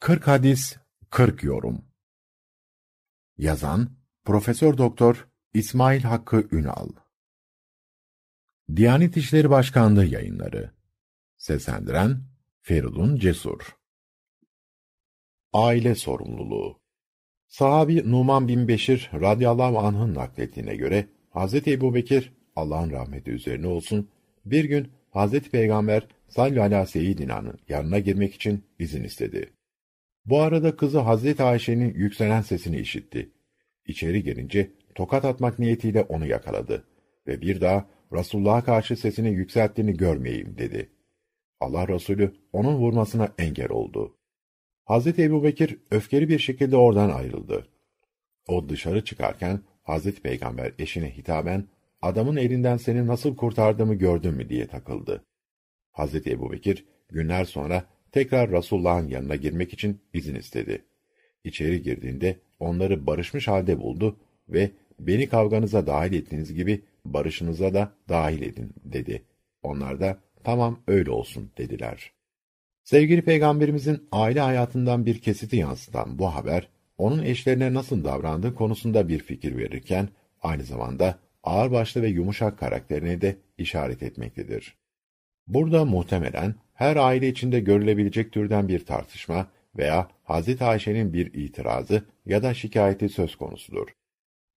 40 hadis 40 yorum. Yazan Profesör Doktor İsmail Hakkı Ünal. Diyanet İşleri Başkanlığı Yayınları. Seslendiren Feridun Cesur. Aile sorumluluğu. Sahabi Numan bin Beşir radıyallahu anh'ın naklettiğine göre Hazreti Ebubekir Allah'ın rahmeti üzerine olsun bir gün Hazreti Peygamber sallallahu aleyhi ve yanına girmek için izin istedi. Bu arada kızı Hazreti Ayşe'nin yükselen sesini işitti. İçeri girince tokat atmak niyetiyle onu yakaladı ve bir daha Resulullah'a karşı sesini yükselttiğini görmeyeyim dedi. Allah Resulü onun vurmasına engel oldu. Hazreti Ebubekir öfkeli bir şekilde oradan ayrıldı. O dışarı çıkarken Hazreti Peygamber eşine hitaben adamın elinden seni nasıl kurtardığımı gördün mü diye takıldı. Hazreti Ebubekir günler sonra tekrar Resulullah'ın yanına girmek için izin istedi. İçeri girdiğinde onları barışmış halde buldu ve beni kavganıza dahil ettiğiniz gibi barışınıza da dahil edin dedi. Onlar da tamam öyle olsun dediler. Sevgili peygamberimizin aile hayatından bir kesiti yansıtan bu haber onun eşlerine nasıl davrandığı konusunda bir fikir verirken aynı zamanda ağırbaşlı ve yumuşak karakterine de işaret etmektedir. Burada muhtemelen her aile içinde görülebilecek türden bir tartışma veya Hazreti Ayşe'nin bir itirazı ya da şikayeti söz konusudur.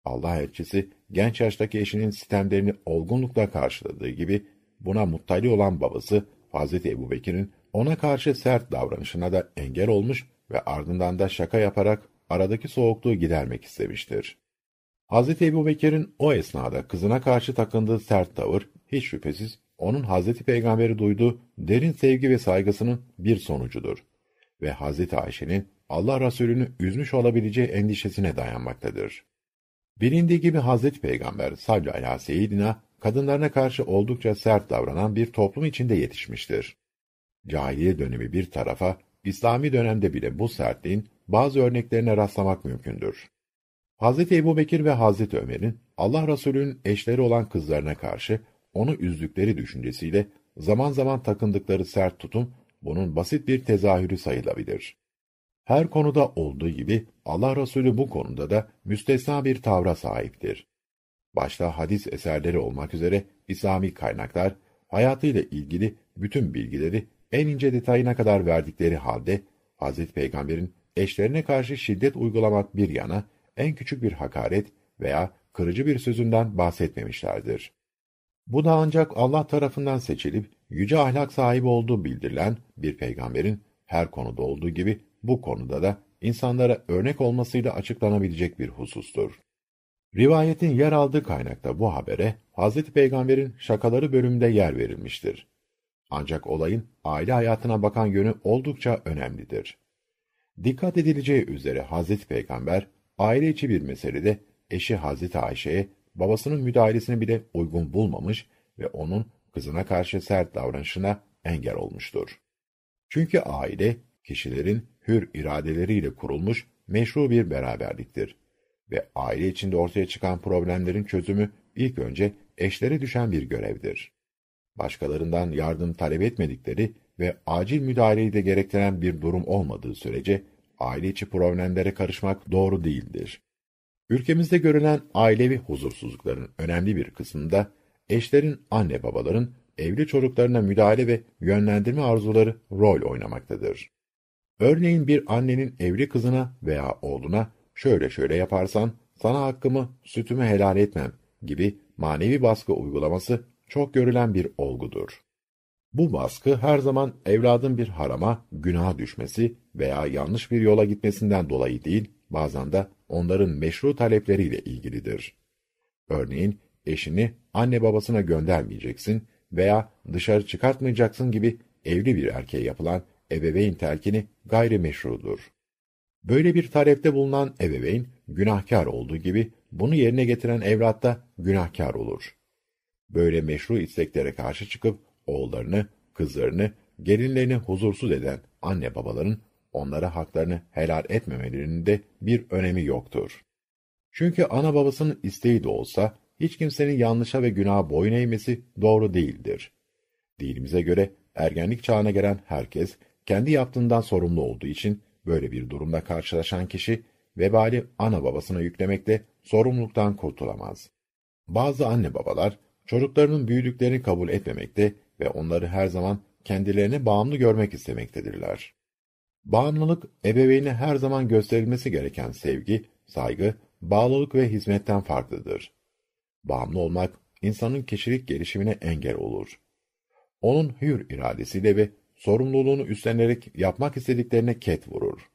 Allah elçisi genç yaştaki eşinin sistemlerini olgunlukla karşıladığı gibi buna muttali olan babası Hazreti Ebubekir'in ona karşı sert davranışına da engel olmuş ve ardından da şaka yaparak aradaki soğukluğu gidermek istemiştir. Hazreti Ebubekir'in o esnada kızına karşı takındığı sert tavır hiç şüphesiz onun Hazreti Peygamber'i duyduğu derin sevgi ve saygısının bir sonucudur ve Hazreti Ayşe'nin Allah Resulü'nü üzmüş olabileceği endişesine dayanmaktadır. Bilindiği gibi Hazreti Peygamber sallallahu aleyhi ve kadınlarına karşı oldukça sert davranan bir toplum içinde yetişmiştir. Cahiliye dönemi bir tarafa, İslami dönemde bile bu sertliğin bazı örneklerine rastlamak mümkündür. Hazreti Ebubekir ve Hazreti Ömer'in Allah Resulü'nün eşleri olan kızlarına karşı onu üzdükleri düşüncesiyle zaman zaman takındıkları sert tutum bunun basit bir tezahürü sayılabilir. Her konuda olduğu gibi Allah Resulü bu konuda da müstesna bir tavra sahiptir. Başta hadis eserleri olmak üzere İslami kaynaklar hayatıyla ilgili bütün bilgileri en ince detayına kadar verdikleri halde Hazreti Peygamber'in eşlerine karşı şiddet uygulamak bir yana en küçük bir hakaret veya kırıcı bir sözünden bahsetmemişlerdir. Bu da ancak Allah tarafından seçilip yüce ahlak sahibi olduğu bildirilen bir peygamberin her konuda olduğu gibi bu konuda da insanlara örnek olmasıyla açıklanabilecek bir husustur. Rivayetin yer aldığı kaynakta bu habere Hazreti Peygamber'in şakaları bölümünde yer verilmiştir. Ancak olayın aile hayatına bakan yönü oldukça önemlidir. Dikkat edileceği üzere Hazreti Peygamber aile içi bir meselede eşi Hazreti Ayşe'ye babasının müdahalesini bile uygun bulmamış ve onun kızına karşı sert davranışına engel olmuştur. Çünkü aile, kişilerin hür iradeleriyle kurulmuş meşru bir beraberliktir ve aile içinde ortaya çıkan problemlerin çözümü ilk önce eşlere düşen bir görevdir. Başkalarından yardım talep etmedikleri ve acil müdahaleyi de gerektiren bir durum olmadığı sürece aile içi problemlere karışmak doğru değildir. Ülkemizde görülen ailevi huzursuzlukların önemli bir kısmında eşlerin, anne babaların evli çocuklarına müdahale ve yönlendirme arzuları rol oynamaktadır. Örneğin bir annenin evli kızına veya oğluna şöyle şöyle yaparsan sana hakkımı, sütümü helal etmem gibi manevi baskı uygulaması çok görülen bir olgudur. Bu baskı her zaman evladın bir harama, günaha düşmesi veya yanlış bir yola gitmesinden dolayı değil, bazen de onların meşru talepleriyle ilgilidir. Örneğin, eşini anne babasına göndermeyeceksin veya dışarı çıkartmayacaksın gibi evli bir erkeğe yapılan ebeveyn telkini gayrimeşrudur. Böyle bir talepte bulunan ebeveyn, günahkar olduğu gibi, bunu yerine getiren evlat da günahkar olur. Böyle meşru isteklere karşı çıkıp, oğullarını, kızlarını, gelinlerini huzursuz eden anne babaların onlara haklarını helal etmemelerinin de bir önemi yoktur. Çünkü ana babasının isteği de olsa hiç kimsenin yanlışa ve günaha boyun eğmesi doğru değildir. Dinimize göre ergenlik çağına gelen herkes kendi yaptığından sorumlu olduğu için Böyle bir durumda karşılaşan kişi, vebali ana babasına yüklemekle sorumluluktan kurtulamaz. Bazı anne babalar, çocuklarının büyüdüklerini kabul etmemekte ve onları her zaman kendilerine bağımlı görmek istemektedirler. Bağımlılık, ebeveyne her zaman gösterilmesi gereken sevgi, saygı, bağlılık ve hizmetten farklıdır. Bağımlı olmak, insanın kişilik gelişimine engel olur. Onun hür iradesiyle ve sorumluluğunu üstlenerek yapmak istediklerine ket vurur.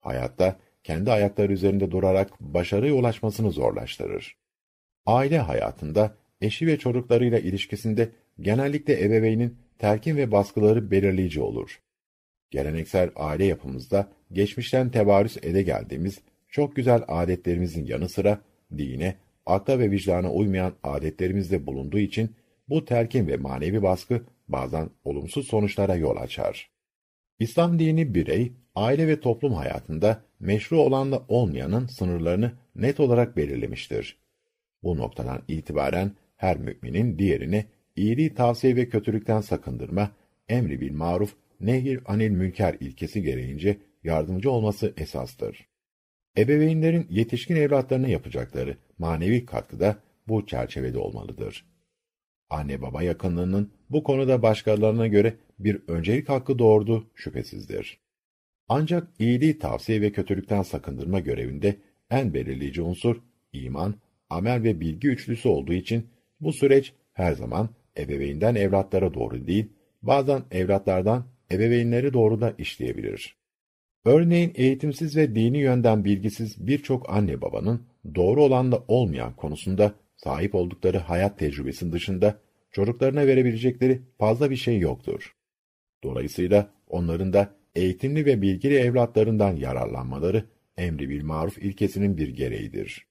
Hayatta, kendi ayakları üzerinde durarak başarıya ulaşmasını zorlaştırır. Aile hayatında, eşi ve çocuklarıyla ilişkisinde genellikle ebeveynin terkin ve baskıları belirleyici olur. Geleneksel aile yapımızda geçmişten tebarüs ede geldiğimiz çok güzel adetlerimizin yanı sıra dine, akla ve vicdana uymayan adetlerimiz de bulunduğu için bu terkin ve manevi baskı bazen olumsuz sonuçlara yol açar. İslam dini birey, aile ve toplum hayatında meşru olanla olmayanın sınırlarını net olarak belirlemiştir. Bu noktadan itibaren her müminin diğerine iyiliği tavsiye ve kötülükten sakındırma, emri bil maruf, nehir anil münker ilkesi gereğince yardımcı olması esastır. Ebeveynlerin yetişkin evlatlarına yapacakları manevi katkıda bu çerçevede olmalıdır. Anne baba yakınlığının bu konuda başkalarına göre bir öncelik hakkı doğurdu şüphesizdir. Ancak iyiliği tavsiye ve kötülükten sakındırma görevinde en belirleyici unsur iman, amel ve bilgi üçlüsü olduğu için bu süreç her zaman ebeveynden evlatlara doğru değil, bazen evlatlardan ebeveynleri doğru da işleyebilir. Örneğin eğitimsiz ve dini yönden bilgisiz birçok anne babanın doğru olanla olmayan konusunda sahip oldukları hayat tecrübesinin dışında çocuklarına verebilecekleri fazla bir şey yoktur. Dolayısıyla onların da eğitimli ve bilgili evlatlarından yararlanmaları emri bil maruf ilkesinin bir gereğidir.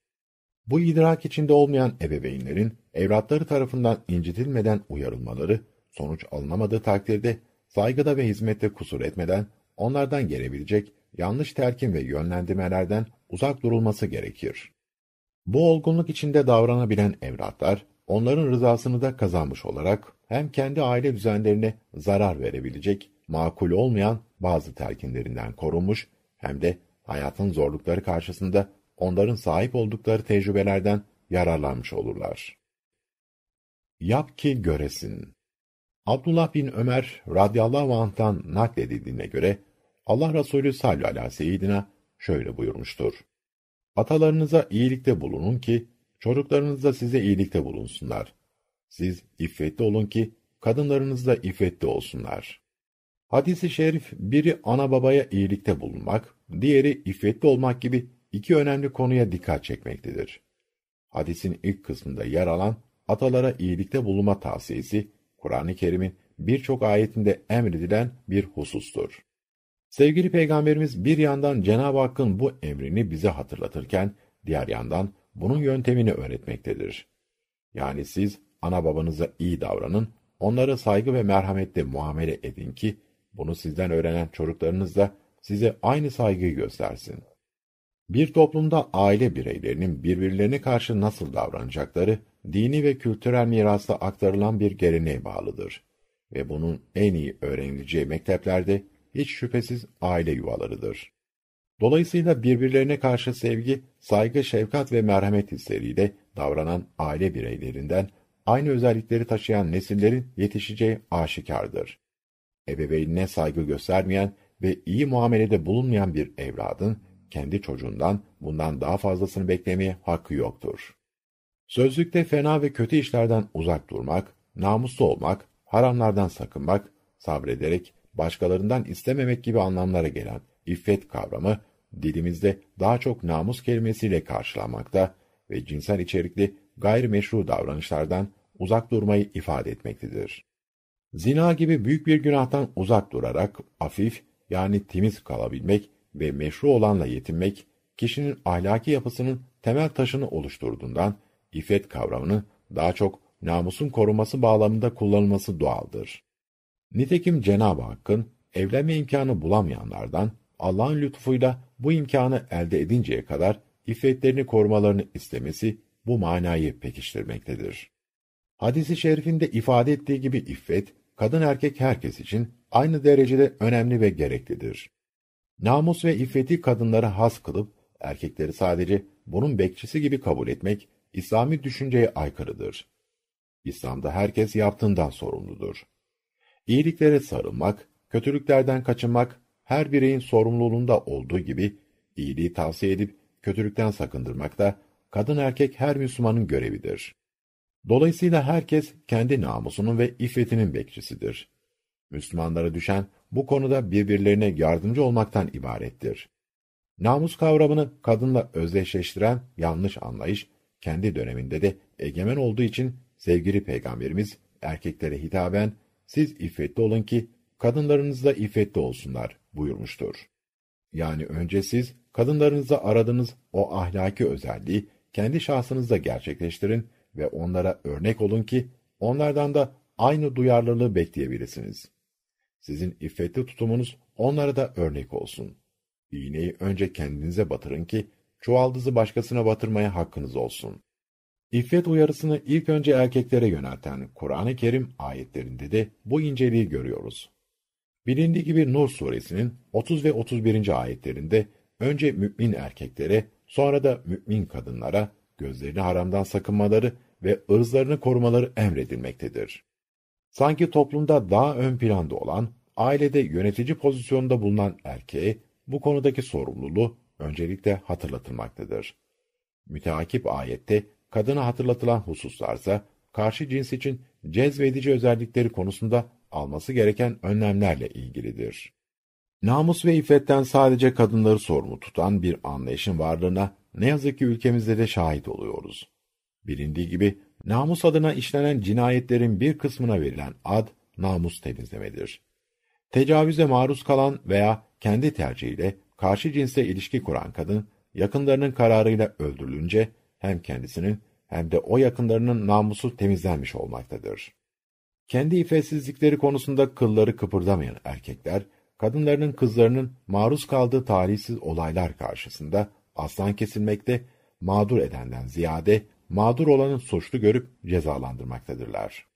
Bu idrak içinde olmayan ebeveynlerin evlatları tarafından incitilmeden uyarılmaları, sonuç alınamadığı takdirde saygıda ve hizmette kusur etmeden onlardan gelebilecek yanlış terkin ve yönlendirmelerden uzak durulması gerekir. Bu olgunluk içinde davranabilen evlatlar, onların rızasını da kazanmış olarak hem kendi aile düzenlerine zarar verebilecek, makul olmayan bazı telkinlerinden korunmuş, hem de hayatın zorlukları karşısında onların sahip oldukları tecrübelerden yararlanmış olurlar. Yap ki göresin. Abdullah bin Ömer radıyallahu anh'tan nakledildiğine göre Allah Resulü sallallahu aleyhi ve şöyle buyurmuştur. Atalarınıza iyilikte bulunun ki çocuklarınız da size iyilikte bulunsunlar. Siz iffetli olun ki kadınlarınız da iffetli olsunlar. Hadisi şerif biri ana babaya iyilikte bulunmak, diğeri iffetli olmak gibi iki önemli konuya dikkat çekmektedir. Hadisin ilk kısmında yer alan atalara iyilikte bulunma tavsiyesi, Kur'an-ı Kerim'in birçok ayetinde emredilen bir husustur. Sevgili Peygamberimiz bir yandan Cenab-ı Hakk'ın bu emrini bize hatırlatırken, diğer yandan bunun yöntemini öğretmektedir. Yani siz ana babanıza iyi davranın, onlara saygı ve merhametle muamele edin ki, bunu sizden öğrenen çocuklarınız da size aynı saygıyı göstersin. Bir toplumda aile bireylerinin birbirlerine karşı nasıl davranacakları, dini ve kültürel mirasla aktarılan bir geleneğe bağlıdır. Ve bunun en iyi öğrenileceği mekteplerde hiç şüphesiz aile yuvalarıdır. Dolayısıyla birbirlerine karşı sevgi, saygı, şefkat ve merhamet hisleriyle davranan aile bireylerinden aynı özellikleri taşıyan nesillerin yetişeceği aşikardır. Ebeveynine saygı göstermeyen ve iyi muamelede bulunmayan bir evladın kendi çocuğundan bundan daha fazlasını beklemeye hakkı yoktur. Sözlükte fena ve kötü işlerden uzak durmak, namuslu olmak, haramlardan sakınmak, sabrederek başkalarından istememek gibi anlamlara gelen iffet kavramı dilimizde daha çok namus kelimesiyle karşılanmakta ve cinsel içerikli gayrimeşru davranışlardan uzak durmayı ifade etmektedir. Zina gibi büyük bir günahtan uzak durarak afif yani temiz kalabilmek ve meşru olanla yetinmek, kişinin ahlaki yapısının temel taşını oluşturduğundan, iffet kavramını daha çok namusun korunması bağlamında kullanılması doğaldır. Nitekim Cenab-ı Hakk'ın evlenme imkanı bulamayanlardan Allah'ın lütfuyla bu imkanı elde edinceye kadar iffetlerini korumalarını istemesi bu manayı pekiştirmektedir. Hadis-i şerifinde ifade ettiği gibi iffet, kadın erkek herkes için aynı derecede önemli ve gereklidir. Namus ve iffeti kadınları has kılıp, erkekleri sadece bunun bekçisi gibi kabul etmek, İslami düşünceye aykırıdır. İslam'da herkes yaptığından sorumludur. İyiliklere sarılmak, kötülüklerden kaçınmak, her bireyin sorumluluğunda olduğu gibi, iyiliği tavsiye edip kötülükten sakındırmak da, kadın erkek her Müslümanın görevidir. Dolayısıyla herkes kendi namusunun ve iffetinin bekçisidir. Müslümanlara düşen bu konuda birbirlerine yardımcı olmaktan ibarettir. Namus kavramını kadınla özdeşleştiren yanlış anlayış, kendi döneminde de egemen olduğu için sevgili Peygamberimiz erkeklere hitaben, siz iffetli olun ki kadınlarınız da iffetli olsunlar buyurmuştur. Yani önce siz kadınlarınızda aradığınız o ahlaki özelliği kendi şahsınızda gerçekleştirin ve onlara örnek olun ki onlardan da aynı duyarlılığı bekleyebilirsiniz. Sizin iffetli tutumunuz onlara da örnek olsun. İğneyi önce kendinize batırın ki çuvaldızı başkasına batırmaya hakkınız olsun. İffet uyarısını ilk önce erkeklere yönelten Kur'an-ı Kerim ayetlerinde de bu inceliği görüyoruz. Bilindiği gibi Nur suresinin 30 ve 31. ayetlerinde önce mümin erkeklere, sonra da mümin kadınlara gözlerini haramdan sakınmaları ve ırzlarını korumaları emredilmektedir. Sanki toplumda daha ön planda olan, ailede yönetici pozisyonda bulunan erkeğe bu konudaki sorumluluğu öncelikle hatırlatılmaktadır. Müteakip ayette kadına hatırlatılan hususlarsa karşı cins için cezbedici özellikleri konusunda alması gereken önlemlerle ilgilidir. Namus ve iffetten sadece kadınları sorumlu tutan bir anlayışın varlığına ne yazık ki ülkemizde de şahit oluyoruz. Bilindiği gibi namus adına işlenen cinayetlerin bir kısmına verilen ad namus temizlemedir. Tecavüze maruz kalan veya kendi tercihiyle karşı cinsle ilişki kuran kadın yakınlarının kararıyla öldürülünce hem kendisinin hem de o yakınlarının namusu temizlenmiş olmaktadır. Kendi iffetsizlikleri konusunda kılları kıpırdamayan erkekler, kadınlarının kızlarının maruz kaldığı talihsiz olaylar karşısında aslan kesilmekte, mağdur edenden ziyade mağdur olanın suçlu görüp cezalandırmaktadırlar.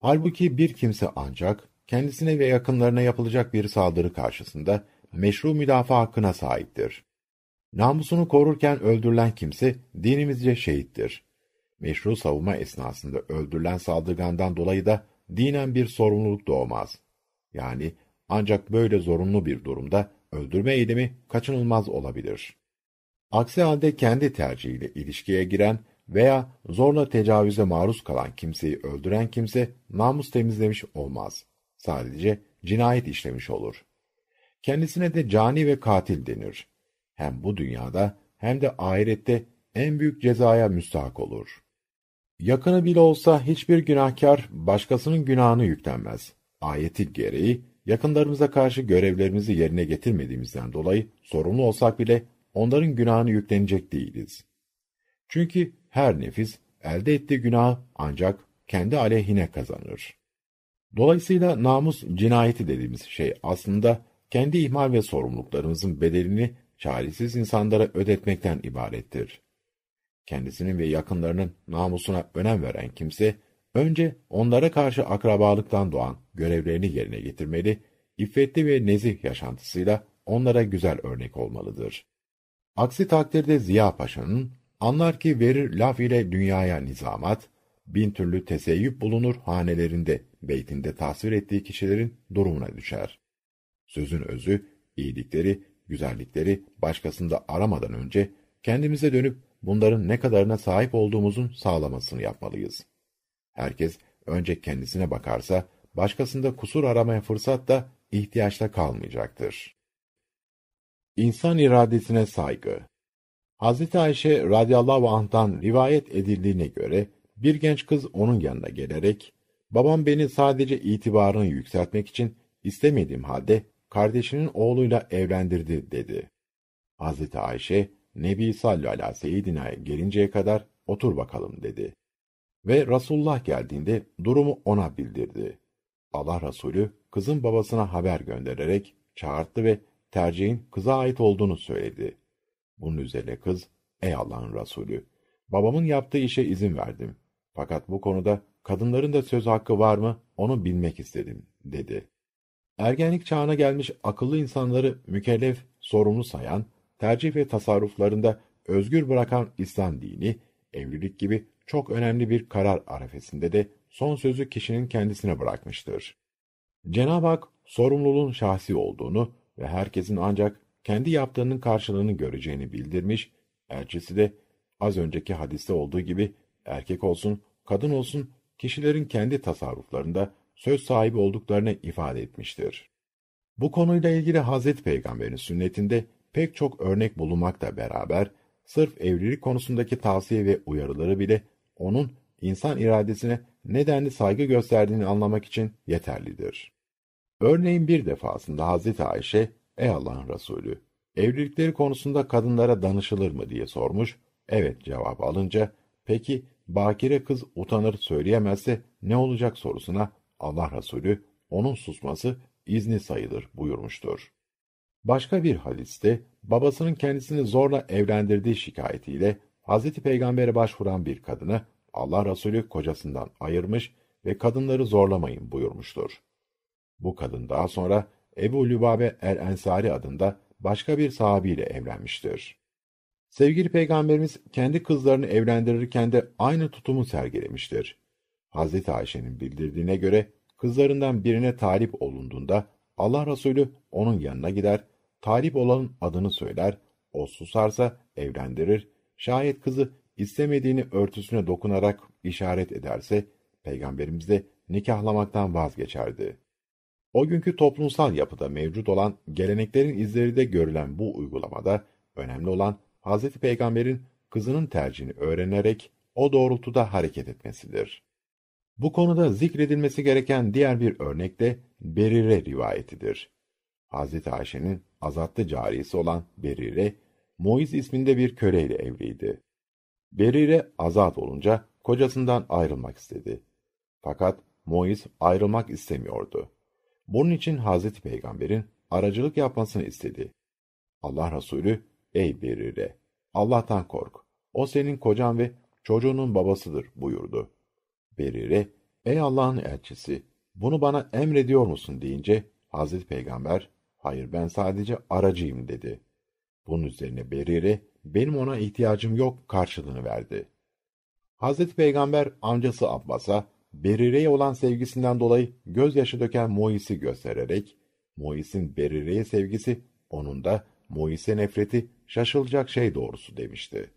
Halbuki bir kimse ancak kendisine ve yakınlarına yapılacak bir saldırı karşısında meşru müdafaa hakkına sahiptir. Namusunu korurken öldürülen kimse dinimizce şehittir. Meşru savunma esnasında öldürülen saldırgandan dolayı da dinen bir sorumluluk doğmaz. Yani ancak böyle zorunlu bir durumda öldürme eylemi kaçınılmaz olabilir. Aksi halde kendi tercihiyle ilişkiye giren veya zorla tecavüze maruz kalan kimseyi öldüren kimse namus temizlemiş olmaz. Sadece cinayet işlemiş olur. Kendisine de cani ve katil denir. Hem bu dünyada hem de ahirette en büyük cezaya müstahak olur. Yakını bile olsa hiçbir günahkar başkasının günahını yüklenmez. Ayeti gereği yakınlarımıza karşı görevlerimizi yerine getirmediğimizden dolayı sorumlu olsak bile onların günahını yüklenecek değiliz. Çünkü her nefis elde ettiği günah ancak kendi aleyhine kazanır. Dolayısıyla namus cinayeti dediğimiz şey aslında kendi ihmal ve sorumluluklarımızın bedelini çaresiz insanlara ödetmekten ibarettir. Kendisinin ve yakınlarının namusuna önem veren kimse, önce onlara karşı akrabalıktan doğan görevlerini yerine getirmeli, iffetli ve nezih yaşantısıyla onlara güzel örnek olmalıdır. Aksi takdirde Ziya Paşa'nın, anlar ki verir laf ile dünyaya nizamat, bin türlü teseyyüp bulunur hanelerinde, beytinde tasvir ettiği kişilerin durumuna düşer. Sözün özü, iyilikleri, güzellikleri başkasında aramadan önce, kendimize dönüp bunların ne kadarına sahip olduğumuzun sağlamasını yapmalıyız. Herkes önce kendisine bakarsa, başkasında kusur aramaya fırsat da ihtiyaçta kalmayacaktır. İnsan iradesine saygı Hazreti Ayşe radıyallahu anh'tan rivayet edildiğine göre, bir genç kız onun yanına gelerek, babam beni sadece itibarını yükseltmek için istemediğim halde kardeşinin oğluyla evlendirdi dedi. Hazreti Ayşe, Nebi sallallahu aleyhi ve seyyidina'ya gelinceye kadar otur bakalım dedi. Ve Resulullah geldiğinde durumu ona bildirdi. Allah Resulü kızın babasına haber göndererek çağırttı ve tercihin kıza ait olduğunu söyledi. Bunun üzerine kız, ey Allah'ın Resulü, babamın yaptığı işe izin verdim. Fakat bu konuda kadınların da söz hakkı var mı onu bilmek istedim, dedi. Ergenlik çağına gelmiş akıllı insanları mükellef, sorumlu sayan, tercih ve tasarruflarında özgür bırakan İslam dini, evlilik gibi çok önemli bir karar arefesinde de son sözü kişinin kendisine bırakmıştır. Cenab-ı Hak sorumluluğun şahsi olduğunu ve herkesin ancak kendi yaptığının karşılığını göreceğini bildirmiş, elçisi de az önceki hadiste olduğu gibi erkek olsun, kadın olsun kişilerin kendi tasarruflarında söz sahibi olduklarını ifade etmiştir. Bu konuyla ilgili Hazreti Peygamber'in sünnetinde pek çok örnek bulunmakla beraber, sırf evlilik konusundaki tavsiye ve uyarıları bile onun insan iradesine nedenli saygı gösterdiğini anlamak için yeterlidir. Örneğin bir defasında Hazreti Ayşe, ''Ey Allah'ın Resulü, evlilikleri konusunda kadınlara danışılır mı?'' diye sormuş, evet cevabı alınca, peki bakire kız utanır söyleyemezse ne olacak sorusuna Allah Resulü, onun susması izni sayılır buyurmuştur. Başka bir hadiste, babasının kendisini zorla evlendirdiği şikayetiyle Hazreti Peygamber'e başvuran bir kadını Allah Resulü kocasından ayırmış ve kadınları zorlamayın buyurmuştur. Bu kadın daha sonra Ebu Lübabe el-Ensari adında başka bir sahabiyle evlenmiştir. Sevgili Peygamberimiz kendi kızlarını evlendirirken de aynı tutumu sergilemiştir. Hazreti Ayşe'nin bildirdiğine göre kızlarından birine talip olunduğunda Allah Resulü onun yanına gider, talip olanın adını söyler, o susarsa evlendirir, şayet kızı istemediğini örtüsüne dokunarak işaret ederse, Peygamberimiz de nikahlamaktan vazgeçerdi. O günkü toplumsal yapıda mevcut olan geleneklerin izleri de görülen bu uygulamada, önemli olan Hz. Peygamber'in kızının tercihini öğrenerek o doğrultuda hareket etmesidir. Bu konuda zikredilmesi gereken diğer bir örnek de Berire rivayetidir. Hz. Ayşe'nin azatlı cariyesi olan Berire, Moiz isminde bir köleyle evliydi. Berire azat olunca kocasından ayrılmak istedi. Fakat Moiz ayrılmak istemiyordu. Bunun için Hazreti Peygamber'in aracılık yapmasını istedi. Allah Resulü, ey Berire, Allah'tan kork. O senin kocan ve çocuğunun babasıdır buyurdu. Berire, ey Allah'ın elçisi, bunu bana emrediyor musun deyince, Hazreti Peygamber, hayır ben sadece aracıyım dedi. Bunun üzerine Berire, benim ona ihtiyacım yok karşılığını verdi. Hazreti Peygamber amcası Abbas'a, Berire'ye olan sevgisinden dolayı gözyaşı döken Mois'i göstererek, Mois'in Berire'ye sevgisi, onun da Mois'e nefreti şaşılacak şey doğrusu demişti.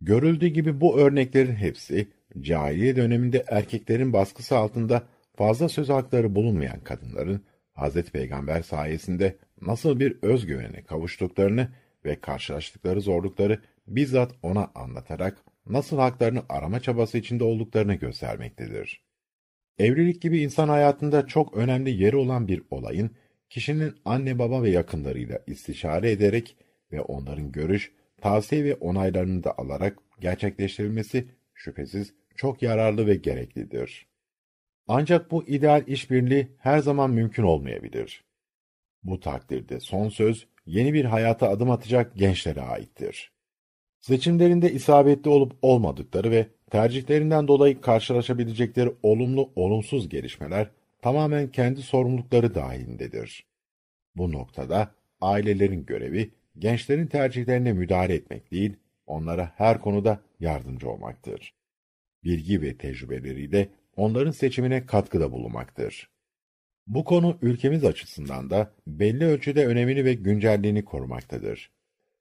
Görüldüğü gibi bu örneklerin hepsi, cahiliye döneminde erkeklerin baskısı altında fazla söz hakları bulunmayan kadınların, Hz. Peygamber sayesinde nasıl bir özgüvene kavuştuklarını ve karşılaştıkları zorlukları bizzat ona anlatarak nasıl haklarını arama çabası içinde olduklarını göstermektedir. Evlilik gibi insan hayatında çok önemli yeri olan bir olayın, kişinin anne baba ve yakınlarıyla istişare ederek ve onların görüş, tavsiye ve onaylarını da alarak gerçekleştirilmesi şüphesiz çok yararlı ve gereklidir. Ancak bu ideal işbirliği her zaman mümkün olmayabilir. Bu takdirde son söz yeni bir hayata adım atacak gençlere aittir. Seçimlerinde isabetli olup olmadıkları ve tercihlerinden dolayı karşılaşabilecekleri olumlu olumsuz gelişmeler tamamen kendi sorumlulukları dahilindedir. Bu noktada ailelerin görevi gençlerin tercihlerine müdahale etmek değil, onlara her konuda yardımcı olmaktır. Bilgi ve tecrübeleriyle onların seçimine katkıda bulunmaktır. Bu konu ülkemiz açısından da belli ölçüde önemini ve güncelliğini korumaktadır.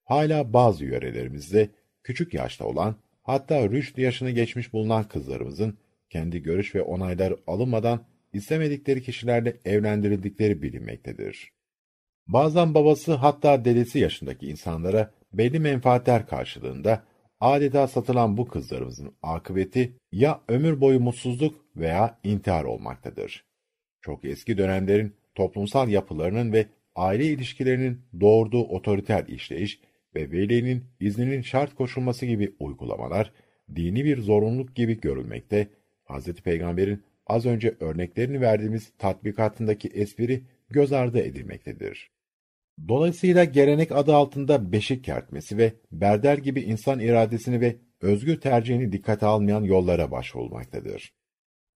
Hala bazı yörelerimizde küçük yaşta olan, hatta rüşt yaşını geçmiş bulunan kızlarımızın kendi görüş ve onaylar alınmadan istemedikleri kişilerle evlendirildikleri bilinmektedir. Bazen babası hatta dedesi yaşındaki insanlara belli menfaatler karşılığında adeta satılan bu kızlarımızın akıbeti ya ömür boyu mutsuzluk veya intihar olmaktadır. Çok eski dönemlerin toplumsal yapılarının ve aile ilişkilerinin doğurduğu otoriter işleyiş ve velinin izninin şart koşulması gibi uygulamalar, dini bir zorunluluk gibi görülmekte, Hz. Peygamber'in az önce örneklerini verdiğimiz tatbikatındaki espri göz ardı edilmektedir. Dolayısıyla gelenek adı altında beşik kertmesi ve berder gibi insan iradesini ve özgür tercihini dikkate almayan yollara başvurulmaktadır.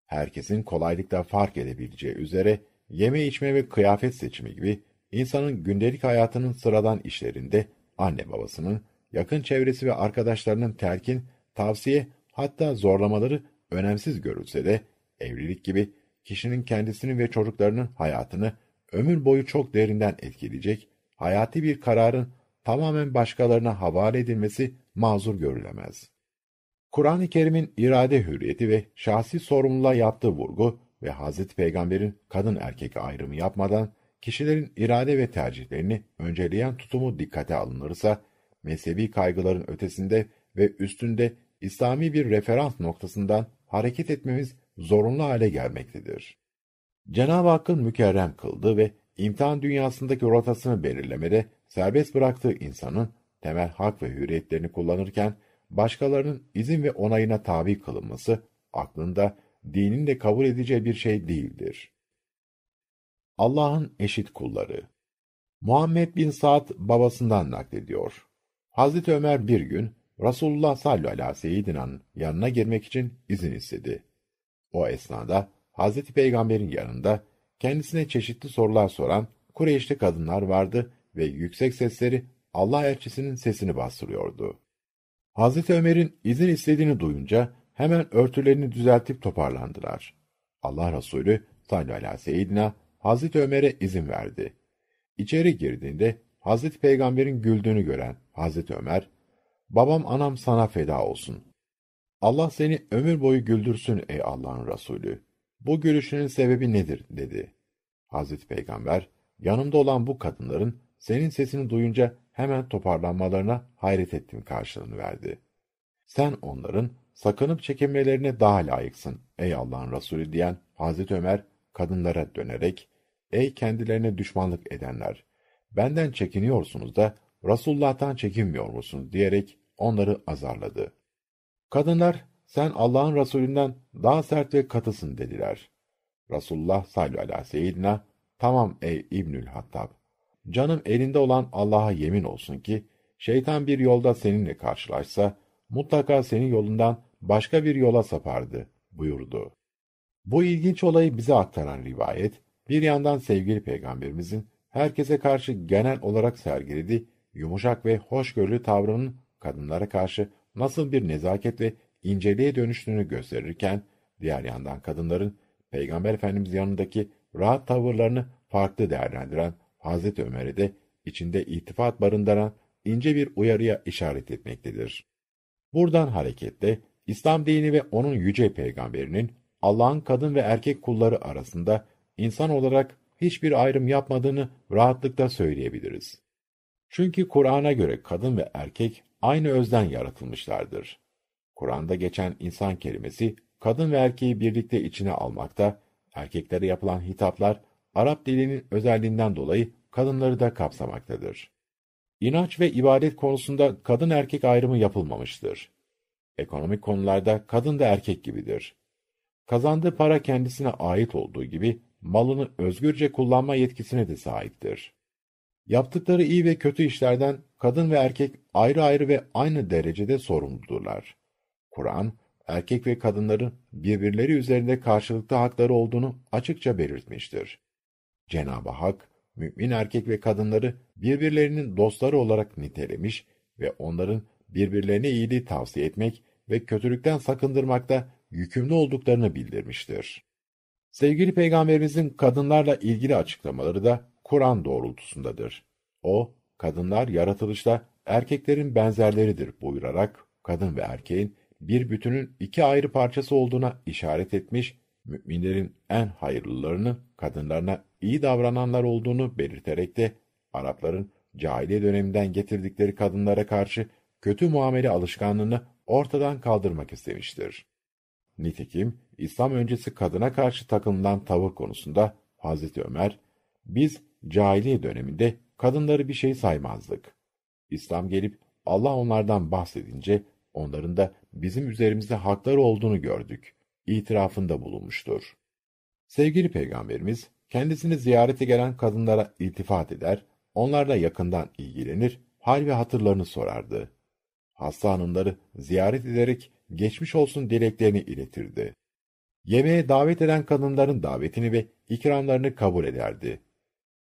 Herkesin kolaylıkla fark edebileceği üzere yeme içme ve kıyafet seçimi gibi insanın gündelik hayatının sıradan işlerinde anne babasının, yakın çevresi ve arkadaşlarının telkin, tavsiye hatta zorlamaları önemsiz görülse de evlilik gibi kişinin kendisinin ve çocuklarının hayatını ömür boyu çok derinden etkileyecek hayati bir kararın tamamen başkalarına havale edilmesi mazur görülemez. Kur'an-ı Kerim'in irade hürriyeti ve şahsi sorumluluğa yaptığı vurgu ve Hazreti Peygamber'in kadın erkek ayrımı yapmadan kişilerin irade ve tercihlerini önceleyen tutumu dikkate alınırsa, mezhebi kaygıların ötesinde ve üstünde İslami bir referans noktasından hareket etmemiz zorunlu hale gelmektedir. Cenab-ı Hakk'ın mükerrem kıldığı ve imtihan dünyasındaki rotasını belirlemede serbest bıraktığı insanın temel hak ve hürriyetlerini kullanırken başkalarının izin ve onayına tabi kılınması aklında dinin de kabul edeceği bir şey değildir. Allah'ın eşit kulları Muhammed bin Sa'd babasından naklediyor. Hazreti Ömer bir gün Resulullah sallallahu aleyhi ve yanına girmek için izin istedi. O esnada Hazreti Peygamber'in yanında kendisine çeşitli sorular soran Kureyşli kadınlar vardı ve yüksek sesleri Allah elçisinin sesini bastırıyordu. Hazreti Ömer'in izin istediğini duyunca hemen örtülerini düzeltip toparlandılar. Allah Resulü sallallahu aleyhi ve Hazreti Ömer'e izin verdi. İçeri girdiğinde Hazreti Peygamber'in güldüğünü gören Hazreti Ömer, "Babam anam sana feda olsun. Allah seni ömür boyu güldürsün ey Allah'ın Resulü. Bu gülüşünün sebebi nedir?" dedi. Hazreti Peygamber, yanımda olan bu kadınların senin sesini duyunca hemen toparlanmalarına hayret ettim karşılığını verdi. Sen onların sakınıp çekinmelerine daha layıksın ey Allah'ın Resulü diyen Hazreti Ömer kadınlara dönerek ey kendilerine düşmanlık edenler benden çekiniyorsunuz da Resulullah'tan çekinmiyor musunuz diyerek onları azarladı. Kadınlar sen Allah'ın Resulünden daha sert ve katısın dediler. Resulullah sallallahu aleyhi ve sellem tamam ey İbnül Hattab canım elinde olan Allah'a yemin olsun ki şeytan bir yolda seninle karşılaşsa mutlaka senin yolundan başka bir yola sapardı buyurdu. Bu ilginç olayı bize aktaran rivayet, bir yandan sevgili peygamberimizin herkese karşı genel olarak sergilediği yumuşak ve hoşgörülü tavrının kadınlara karşı nasıl bir nezaket ve inceliğe dönüştüğünü gösterirken, diğer yandan kadınların Peygamber Efendimiz yanındaki rahat tavırlarını farklı değerlendiren Hazreti Ömer'e de içinde itifat barındıran ince bir uyarıya işaret etmektedir. Buradan hareketle İslam dini ve onun yüce peygamberinin Allah'ın kadın ve erkek kulları arasında insan olarak hiçbir ayrım yapmadığını rahatlıkla söyleyebiliriz. Çünkü Kur'an'a göre kadın ve erkek aynı özden yaratılmışlardır. Kur'an'da geçen insan kelimesi kadın ve erkeği birlikte içine almakta, erkeklere yapılan hitaplar Arap dilinin özelliğinden dolayı kadınları da kapsamaktadır. İnanç ve ibadet konusunda kadın erkek ayrımı yapılmamıştır. Ekonomik konularda kadın da erkek gibidir. Kazandığı para kendisine ait olduğu gibi malını özgürce kullanma yetkisine de sahiptir. Yaptıkları iyi ve kötü işlerden kadın ve erkek ayrı ayrı ve aynı derecede sorumludurlar. Kur'an, erkek ve kadınların birbirleri üzerinde karşılıklı hakları olduğunu açıkça belirtmiştir. Cenab-ı Hak, mümin erkek ve kadınları birbirlerinin dostları olarak nitelemiş ve onların birbirlerine iyiliği tavsiye etmek ve kötülükten sakındırmakta yükümlü olduklarını bildirmiştir. Sevgili Peygamberimizin kadınlarla ilgili açıklamaları da Kur'an doğrultusundadır. O, kadınlar yaratılışta erkeklerin benzerleridir buyurarak kadın ve erkeğin bir bütünün iki ayrı parçası olduğuna işaret etmiş, müminlerin en hayırlılarının kadınlarına iyi davrananlar olduğunu belirterek de Arapların cahiliye döneminden getirdikleri kadınlara karşı kötü muamele alışkanlığını ortadan kaldırmak istemiştir. Nitekim İslam öncesi kadına karşı takınılan tavır konusunda Hazreti Ömer, biz cahiliye döneminde kadınları bir şey saymazdık. İslam gelip Allah onlardan bahsedince onların da bizim üzerimizde hakları olduğunu gördük. İtirafında bulunmuştur. Sevgili Peygamberimiz kendisini ziyarete gelen kadınlara iltifat eder, onlarla yakından ilgilenir, hal ve hatırlarını sorardı. Hasta hanımları ziyaret ederek geçmiş olsun dileklerini iletirdi. Yemeğe davet eden kadınların davetini ve ikramlarını kabul ederdi.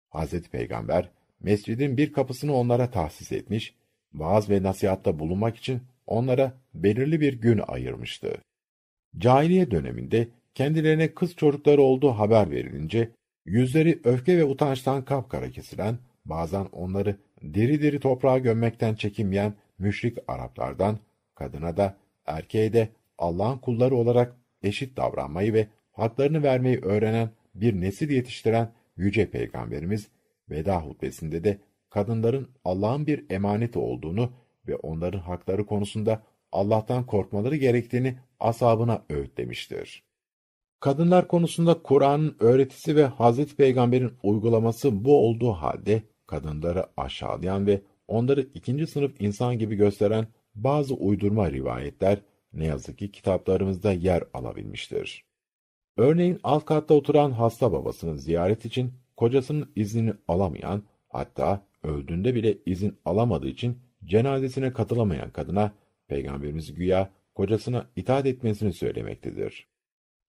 Hazreti Peygamber, mescidin bir kapısını onlara tahsis etmiş, vaaz ve nasihatta bulunmak için onlara belirli bir gün ayırmıştı. Cahiliye döneminde kendilerine kız çocukları olduğu haber verilince, yüzleri öfke ve utançtan kapkara kesilen, bazen onları diri diri toprağa gömmekten çekinmeyen müşrik Araplardan, kadına da, erkeğe de Allah'ın kulları olarak eşit davranmayı ve haklarını vermeyi öğrenen bir nesil yetiştiren Yüce Peygamberimiz, veda hutbesinde de kadınların Allah'ın bir emaneti olduğunu ve onların hakları konusunda Allah'tan korkmaları gerektiğini asabına öğütlemiştir. Kadınlar konusunda Kur'an'ın öğretisi ve Hazreti Peygamber'in uygulaması bu olduğu halde kadınları aşağılayan ve onları ikinci sınıf insan gibi gösteren bazı uydurma rivayetler ne yazık ki kitaplarımızda yer alabilmiştir. Örneğin alt katta oturan hasta babasını ziyaret için kocasının iznini alamayan, hatta öldüğünde bile izin alamadığı için cenazesine katılamayan kadına Peygamberimiz güya kocasına itaat etmesini söylemektedir.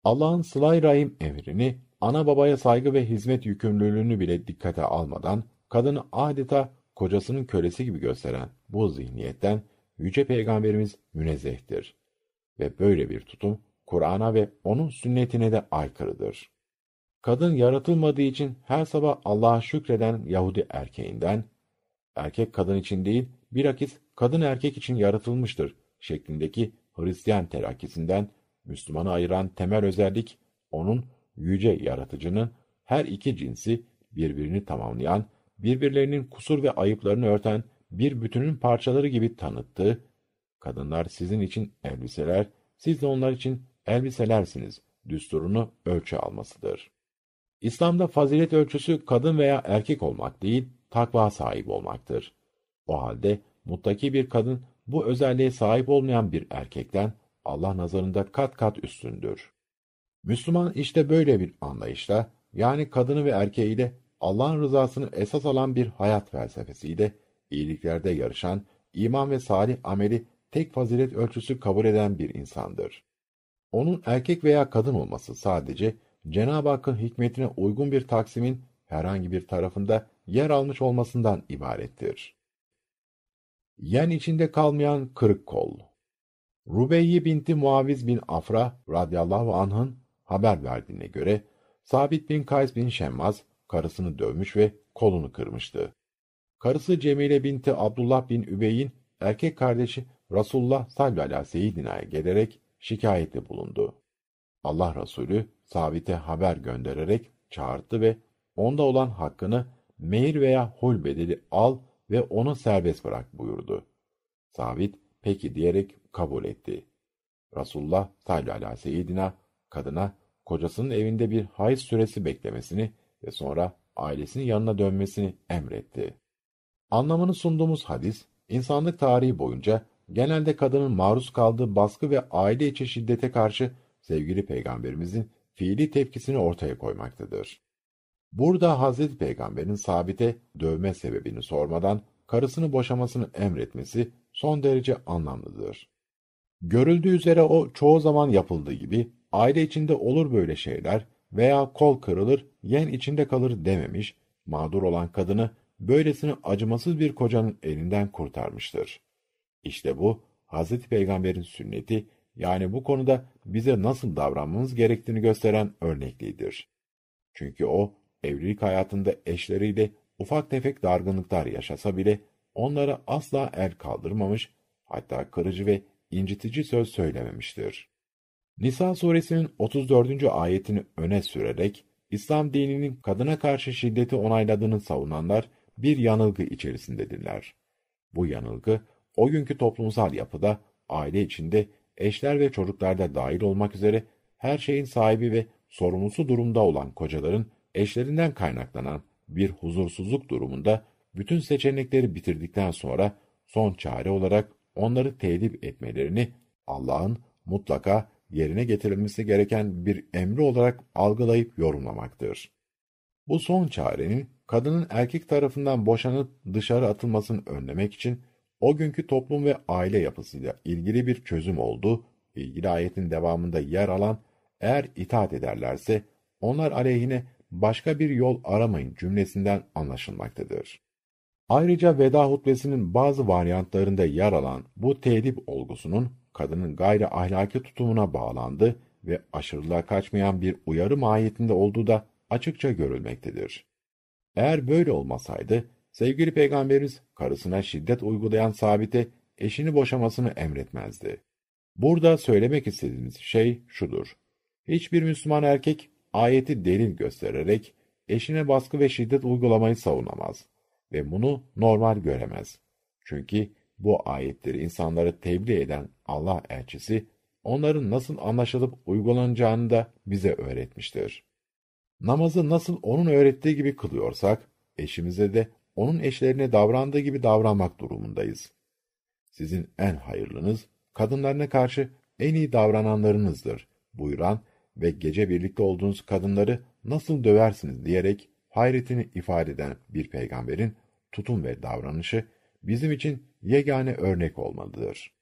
Allah'ın sılay rahim emrini, ana babaya saygı ve hizmet yükümlülüğünü bile dikkate almadan, kadını adeta kocasının kölesi gibi gösteren bu zihniyetten Yüce Peygamberimiz münezzehtir. Ve böyle bir tutum, Kur'an'a ve onun sünnetine de aykırıdır. Kadın yaratılmadığı için her sabah Allah'a şükreden Yahudi erkeğinden, erkek kadın için değil, bilakis kadın erkek için yaratılmıştır şeklindeki Hristiyan telakkisinden Müslümanı ayıran temel özellik, onun yüce yaratıcının her iki cinsi birbirini tamamlayan, birbirlerinin kusur ve ayıplarını örten bir bütünün parçaları gibi tanıttığı, kadınlar sizin için elbiseler, siz de onlar için elbiselersiniz, düsturunu ölçü almasıdır. İslam'da fazilet ölçüsü kadın veya erkek olmak değil, takva sahibi olmaktır. O halde muttaki bir kadın bu özelliğe sahip olmayan bir erkekten Allah nazarında kat kat üstündür. Müslüman işte böyle bir anlayışla, yani kadını ve erkeğiyle Allah'ın rızasını esas alan bir hayat felsefesiyle iyiliklerde yarışan, iman ve salih ameli tek fazilet ölçüsü kabul eden bir insandır. Onun erkek veya kadın olması sadece Cenab-ı Hakk'ın hikmetine uygun bir taksimin herhangi bir tarafında yer almış olmasından ibarettir. Yen içinde kalmayan kırık kol. Rubeyye binti Muaviz bin Afra radıyallahu anh'ın haber verdiğine göre Sabit bin Kays bin Şemmaz karısını dövmüş ve kolunu kırmıştı. Karısı Cemile binti Abdullah bin Übey'in erkek kardeşi Resulullah sallallahu seyyidina'ya gelerek şikayette bulundu. Allah Resulü Sabit'e haber göndererek çağırdı ve onda olan hakkını mehir veya hul bedeli al ve onu serbest bırak buyurdu. Sabit peki diyerek kabul etti. Resulullah sallallahu seyyidina kadına kocasının evinde bir hayız süresi beklemesini ve sonra ailesinin yanına dönmesini emretti. Anlamını sunduğumuz hadis, insanlık tarihi boyunca genelde kadının maruz kaldığı baskı ve aile içi şiddete karşı sevgili peygamberimizin fiili tepkisini ortaya koymaktadır. Burada Hazreti Peygamber'in sabite dövme sebebini sormadan karısını boşamasını emretmesi son derece anlamlıdır. Görüldüğü üzere o çoğu zaman yapıldığı gibi aile içinde olur böyle şeyler veya kol kırılır, yen içinde kalır dememiş, mağdur olan kadını böylesine acımasız bir kocanın elinden kurtarmıştır. İşte bu Hazreti Peygamber'in sünneti yani bu konuda bize nasıl davranmamız gerektiğini gösteren örneklidir. Çünkü o evlilik hayatında eşleriyle ufak tefek dargınlıklar yaşasa bile onlara asla el kaldırmamış, hatta kırıcı ve incitici söz söylememiştir. Nisa suresinin 34. ayetini öne sürerek İslam dininin kadına karşı şiddeti onayladığını savunanlar bir yanılgı içerisindedirler. Bu yanılgı o günkü toplumsal yapıda aile içinde eşler ve çocuklarda dahil olmak üzere her şeyin sahibi ve sorumlusu durumda olan kocaların eşlerinden kaynaklanan bir huzursuzluk durumunda bütün seçenekleri bitirdikten sonra son çare olarak onları tedip etmelerini Allah'ın mutlaka yerine getirilmesi gereken bir emri olarak algılayıp yorumlamaktır. Bu son çarenin kadının erkek tarafından boşanıp dışarı atılmasını önlemek için o günkü toplum ve aile yapısıyla ilgili bir çözüm oldu, ilgili ayetin devamında yer alan eğer itaat ederlerse, onlar aleyhine başka bir yol aramayın cümlesinden anlaşılmaktadır. Ayrıca veda hutbesinin bazı varyantlarında yer alan bu teedip olgusunun kadının gayri ahlaki tutumuna bağlandı ve aşırılığa kaçmayan bir uyarı mahiyetinde olduğu da açıkça görülmektedir. Eğer böyle olmasaydı, sevgili peygamberimiz karısına şiddet uygulayan sabite eşini boşamasını emretmezdi. Burada söylemek istediğimiz şey şudur. Hiçbir Müslüman erkek ayeti delil göstererek eşine baskı ve şiddet uygulamayı savunamaz ve bunu normal göremez. Çünkü bu ayetleri insanları tebliğ eden Allah elçisi, onların nasıl anlaşılıp uygulanacağını da bize öğretmiştir. Namazı nasıl onun öğrettiği gibi kılıyorsak, eşimize de onun eşlerine davrandığı gibi davranmak durumundayız. Sizin en hayırlınız, kadınlarına karşı en iyi davrananlarınızdır buyuran ve gece birlikte olduğunuz kadınları nasıl döversiniz diyerek hayretini ifade eden bir peygamberin tutum ve davranışı bizim için yegane örnek olmalıdır.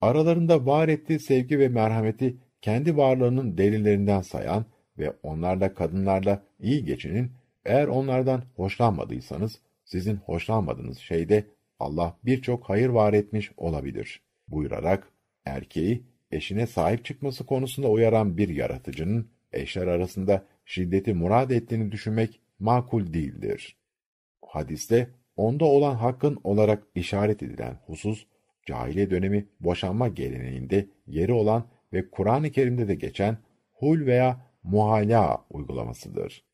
Aralarında var ettiği sevgi ve merhameti kendi varlığının delillerinden sayan ve onlarla kadınlarla iyi geçinin, eğer onlardan hoşlanmadıysanız, sizin hoşlanmadığınız şeyde Allah birçok hayır var etmiş olabilir buyurarak erkeği eşine sahip çıkması konusunda uyaran bir yaratıcının eşler arasında şiddeti murad ettiğini düşünmek makul değildir. Hadiste onda olan hakkın olarak işaret edilen husus, cahiliye dönemi boşanma geleneğinde yeri olan ve Kur'an-ı Kerim'de de geçen hul veya muhala uygulamasıdır.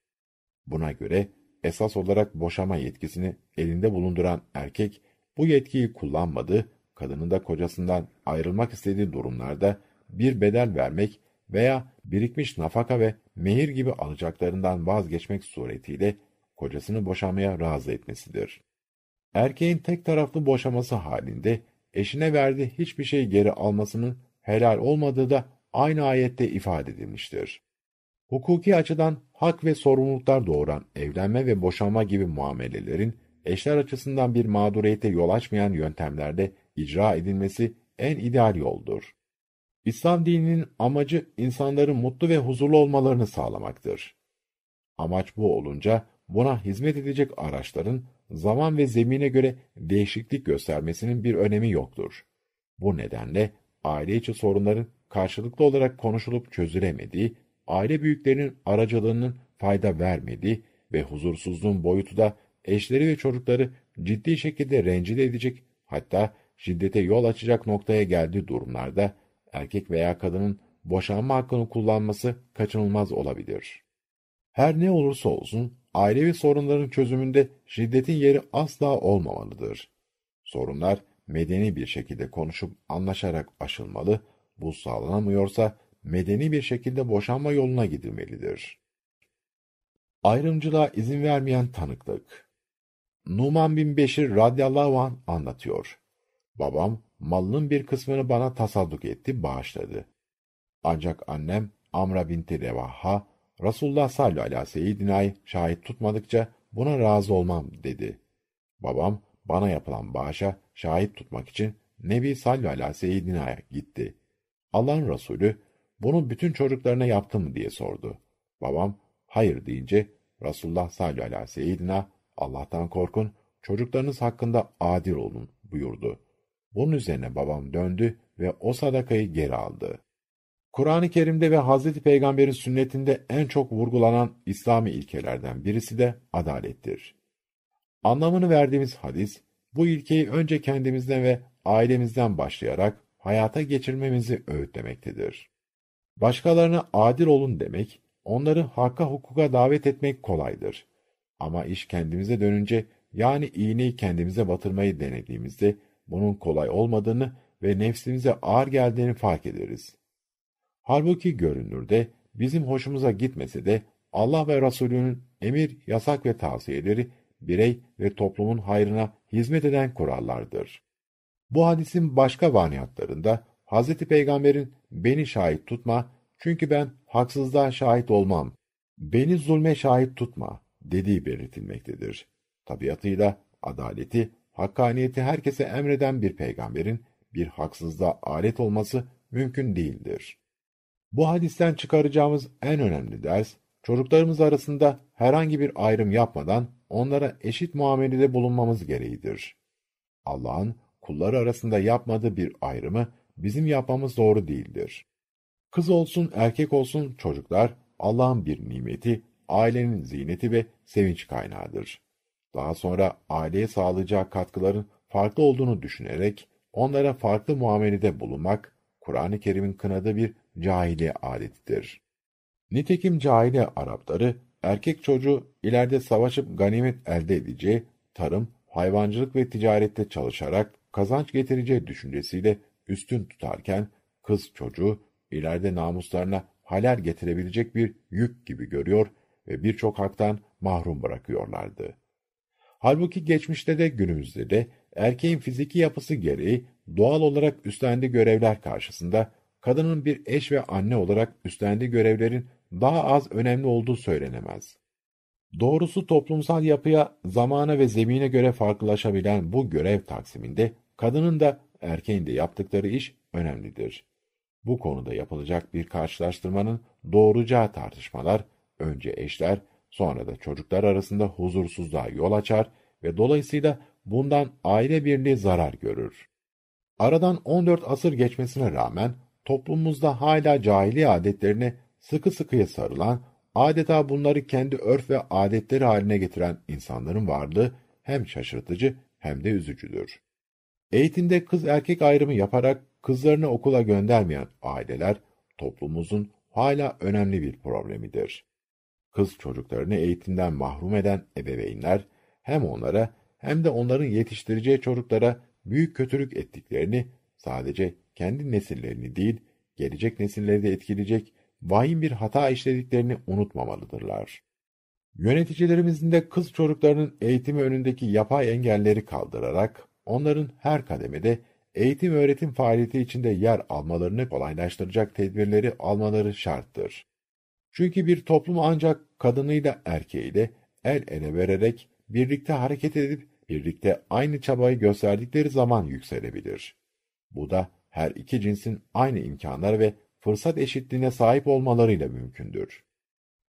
Buna göre esas olarak boşama yetkisini elinde bulunduran erkek bu yetkiyi kullanmadı, kadının da kocasından ayrılmak istediği durumlarda bir bedel vermek veya birikmiş nafaka ve mehir gibi alacaklarından vazgeçmek suretiyle kocasını boşamaya razı etmesidir. Erkeğin tek taraflı boşaması halinde eşine verdiği hiçbir şey geri almasının helal olmadığı da aynı ayette ifade edilmiştir. Hukuki açıdan hak ve sorumluluklar doğuran evlenme ve boşanma gibi muamelelerin eşler açısından bir mağduriyete yol açmayan yöntemlerde icra edilmesi en ideal yoldur. İslam dininin amacı insanların mutlu ve huzurlu olmalarını sağlamaktır. Amaç bu olunca buna hizmet edecek araçların zaman ve zemine göre değişiklik göstermesinin bir önemi yoktur. Bu nedenle aile içi sorunların karşılıklı olarak konuşulup çözülemediği, aile büyüklerinin aracılığının fayda vermediği ve huzursuzluğun boyutu da eşleri ve çocukları ciddi şekilde rencide edecek, hatta şiddete yol açacak noktaya geldiği durumlarda erkek veya kadının boşanma hakkını kullanması kaçınılmaz olabilir. Her ne olursa olsun ailevi sorunların çözümünde şiddetin yeri asla olmamalıdır. Sorunlar medeni bir şekilde konuşup anlaşarak aşılmalı, bu sağlanamıyorsa medeni bir şekilde boşanma yoluna gidilmelidir. Ayrımcılığa izin vermeyen tanıklık Numan bin Beşir radıyallahu anh anlatıyor. Babam malının bir kısmını bana tasadduk etti, bağışladı. Ancak annem Amra binti Revaha, Resulullah sallallahu aleyhi ve seyyidina'yı şahit tutmadıkça buna razı olmam dedi. Babam bana yapılan bağışa şahit tutmak için Nebi sallallahu aleyhi ve seyyidina'ya gitti. Allah'ın Resulü bunu bütün çocuklarına yaptı mı diye sordu. Babam hayır deyince Resulullah sallallahu aleyhi ve seyyidina Allah'tan korkun, çocuklarınız hakkında adil olun buyurdu. Bunun üzerine babam döndü ve o sadakayı geri aldı. Kur'an-ı Kerim'de ve Hazreti Peygamber'in sünnetinde en çok vurgulanan İslami ilkelerden birisi de adalettir. Anlamını verdiğimiz hadis, bu ilkeyi önce kendimizden ve ailemizden başlayarak hayata geçirmemizi öğütlemektedir. Başkalarına adil olun demek, onları hakka hukuka davet etmek kolaydır. Ama iş kendimize dönünce, yani iğneyi kendimize batırmayı denediğimizde, bunun kolay olmadığını ve nefsimize ağır geldiğini fark ederiz. Halbuki görünürde bizim hoşumuza gitmese de Allah ve Resulünün emir, yasak ve tavsiyeleri birey ve toplumun hayrına hizmet eden kurallardır. Bu hadisin başka varyantlarında Hz. Peygamber'in beni şahit tutma çünkü ben haksızlığa şahit olmam, beni zulme şahit tutma dediği belirtilmektedir. Tabiatıyla adaleti, hakkaniyeti herkese emreden bir peygamberin bir haksızlığa alet olması mümkün değildir. Bu hadisten çıkaracağımız en önemli ders, çocuklarımız arasında herhangi bir ayrım yapmadan onlara eşit muamelede bulunmamız gereğidir. Allah'ın kulları arasında yapmadığı bir ayrımı bizim yapmamız doğru değildir. Kız olsun, erkek olsun çocuklar Allah'ın bir nimeti, ailenin ziyneti ve sevinç kaynağıdır. Daha sonra aileye sağlayacağı katkıların farklı olduğunu düşünerek onlara farklı muamelede bulunmak, Kur'an-ı Kerim'in kınadığı bir cahiliye adetidir. Nitekim cahiliye Arapları, erkek çocuğu ileride savaşıp ganimet elde edeceği, tarım, hayvancılık ve ticarette çalışarak kazanç getireceği düşüncesiyle üstün tutarken, kız çocuğu ileride namuslarına halal getirebilecek bir yük gibi görüyor ve birçok haktan mahrum bırakıyorlardı. Halbuki geçmişte de günümüzde de erkeğin fiziki yapısı gereği doğal olarak üstlendiği görevler karşısında kadının bir eş ve anne olarak üstlendiği görevlerin daha az önemli olduğu söylenemez. Doğrusu toplumsal yapıya, zamana ve zemine göre farklılaşabilen bu görev taksiminde kadının da erkeğin de yaptıkları iş önemlidir. Bu konuda yapılacak bir karşılaştırmanın doğuracağı tartışmalar önce eşler, sonra da çocuklar arasında huzursuzluğa yol açar ve dolayısıyla bundan aile birliği zarar görür. Aradan 14 asır geçmesine rağmen toplumumuzda hala cahili adetlerine sıkı sıkıya sarılan, adeta bunları kendi örf ve adetleri haline getiren insanların varlığı hem şaşırtıcı hem de üzücüdür. Eğitimde kız erkek ayrımı yaparak kızlarını okula göndermeyen aileler toplumumuzun hala önemli bir problemidir. Kız çocuklarını eğitimden mahrum eden ebeveynler hem onlara hem de onların yetiştireceği çocuklara büyük kötülük ettiklerini sadece kendi nesillerini değil, gelecek nesilleri de etkileyecek vahim bir hata işlediklerini unutmamalıdırlar. Yöneticilerimizin de kız çocuklarının eğitimi önündeki yapay engelleri kaldırarak onların her kademede eğitim öğretim faaliyeti içinde yer almalarını kolaylaştıracak tedbirleri almaları şarttır. Çünkü bir toplum ancak kadınıyla erkeğiyle el ele vererek birlikte hareket edip birlikte aynı çabayı gösterdikleri zaman yükselebilir. Bu da her iki cinsin aynı imkanlar ve fırsat eşitliğine sahip olmalarıyla mümkündür.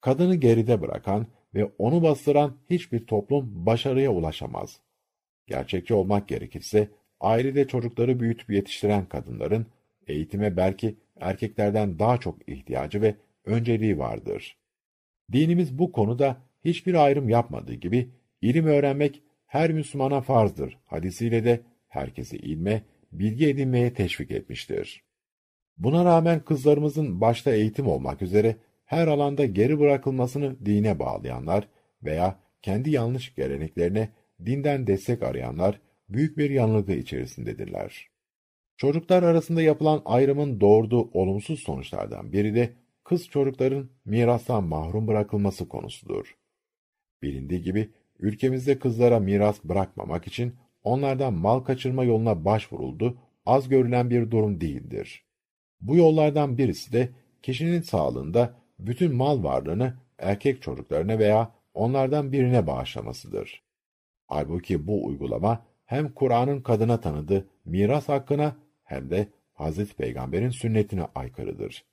Kadını geride bırakan ve onu bastıran hiçbir toplum başarıya ulaşamaz. Gerçekçi olmak gerekirse, ailede çocukları büyütüp yetiştiren kadınların, eğitime belki erkeklerden daha çok ihtiyacı ve önceliği vardır. Dinimiz bu konuda hiçbir ayrım yapmadığı gibi, ilim öğrenmek her Müslümana farzdır hadisiyle de herkesi ilme, bilgi edinmeye teşvik etmiştir. Buna rağmen kızlarımızın başta eğitim olmak üzere her alanda geri bırakılmasını dine bağlayanlar veya kendi yanlış geleneklerine dinden destek arayanlar büyük bir yanılgı içerisindedirler. Çocuklar arasında yapılan ayrımın doğurduğu olumsuz sonuçlardan biri de kız çocukların mirastan mahrum bırakılması konusudur. Bilindiği gibi ülkemizde kızlara miras bırakmamak için onlardan mal kaçırma yoluna başvuruldu, az görülen bir durum değildir. Bu yollardan birisi de kişinin sağlığında bütün mal varlığını erkek çocuklarına veya onlardan birine bağışlamasıdır. Halbuki bu uygulama hem Kur'an'ın kadına tanıdığı miras hakkına hem de Hazreti Peygamber'in sünnetine aykırıdır.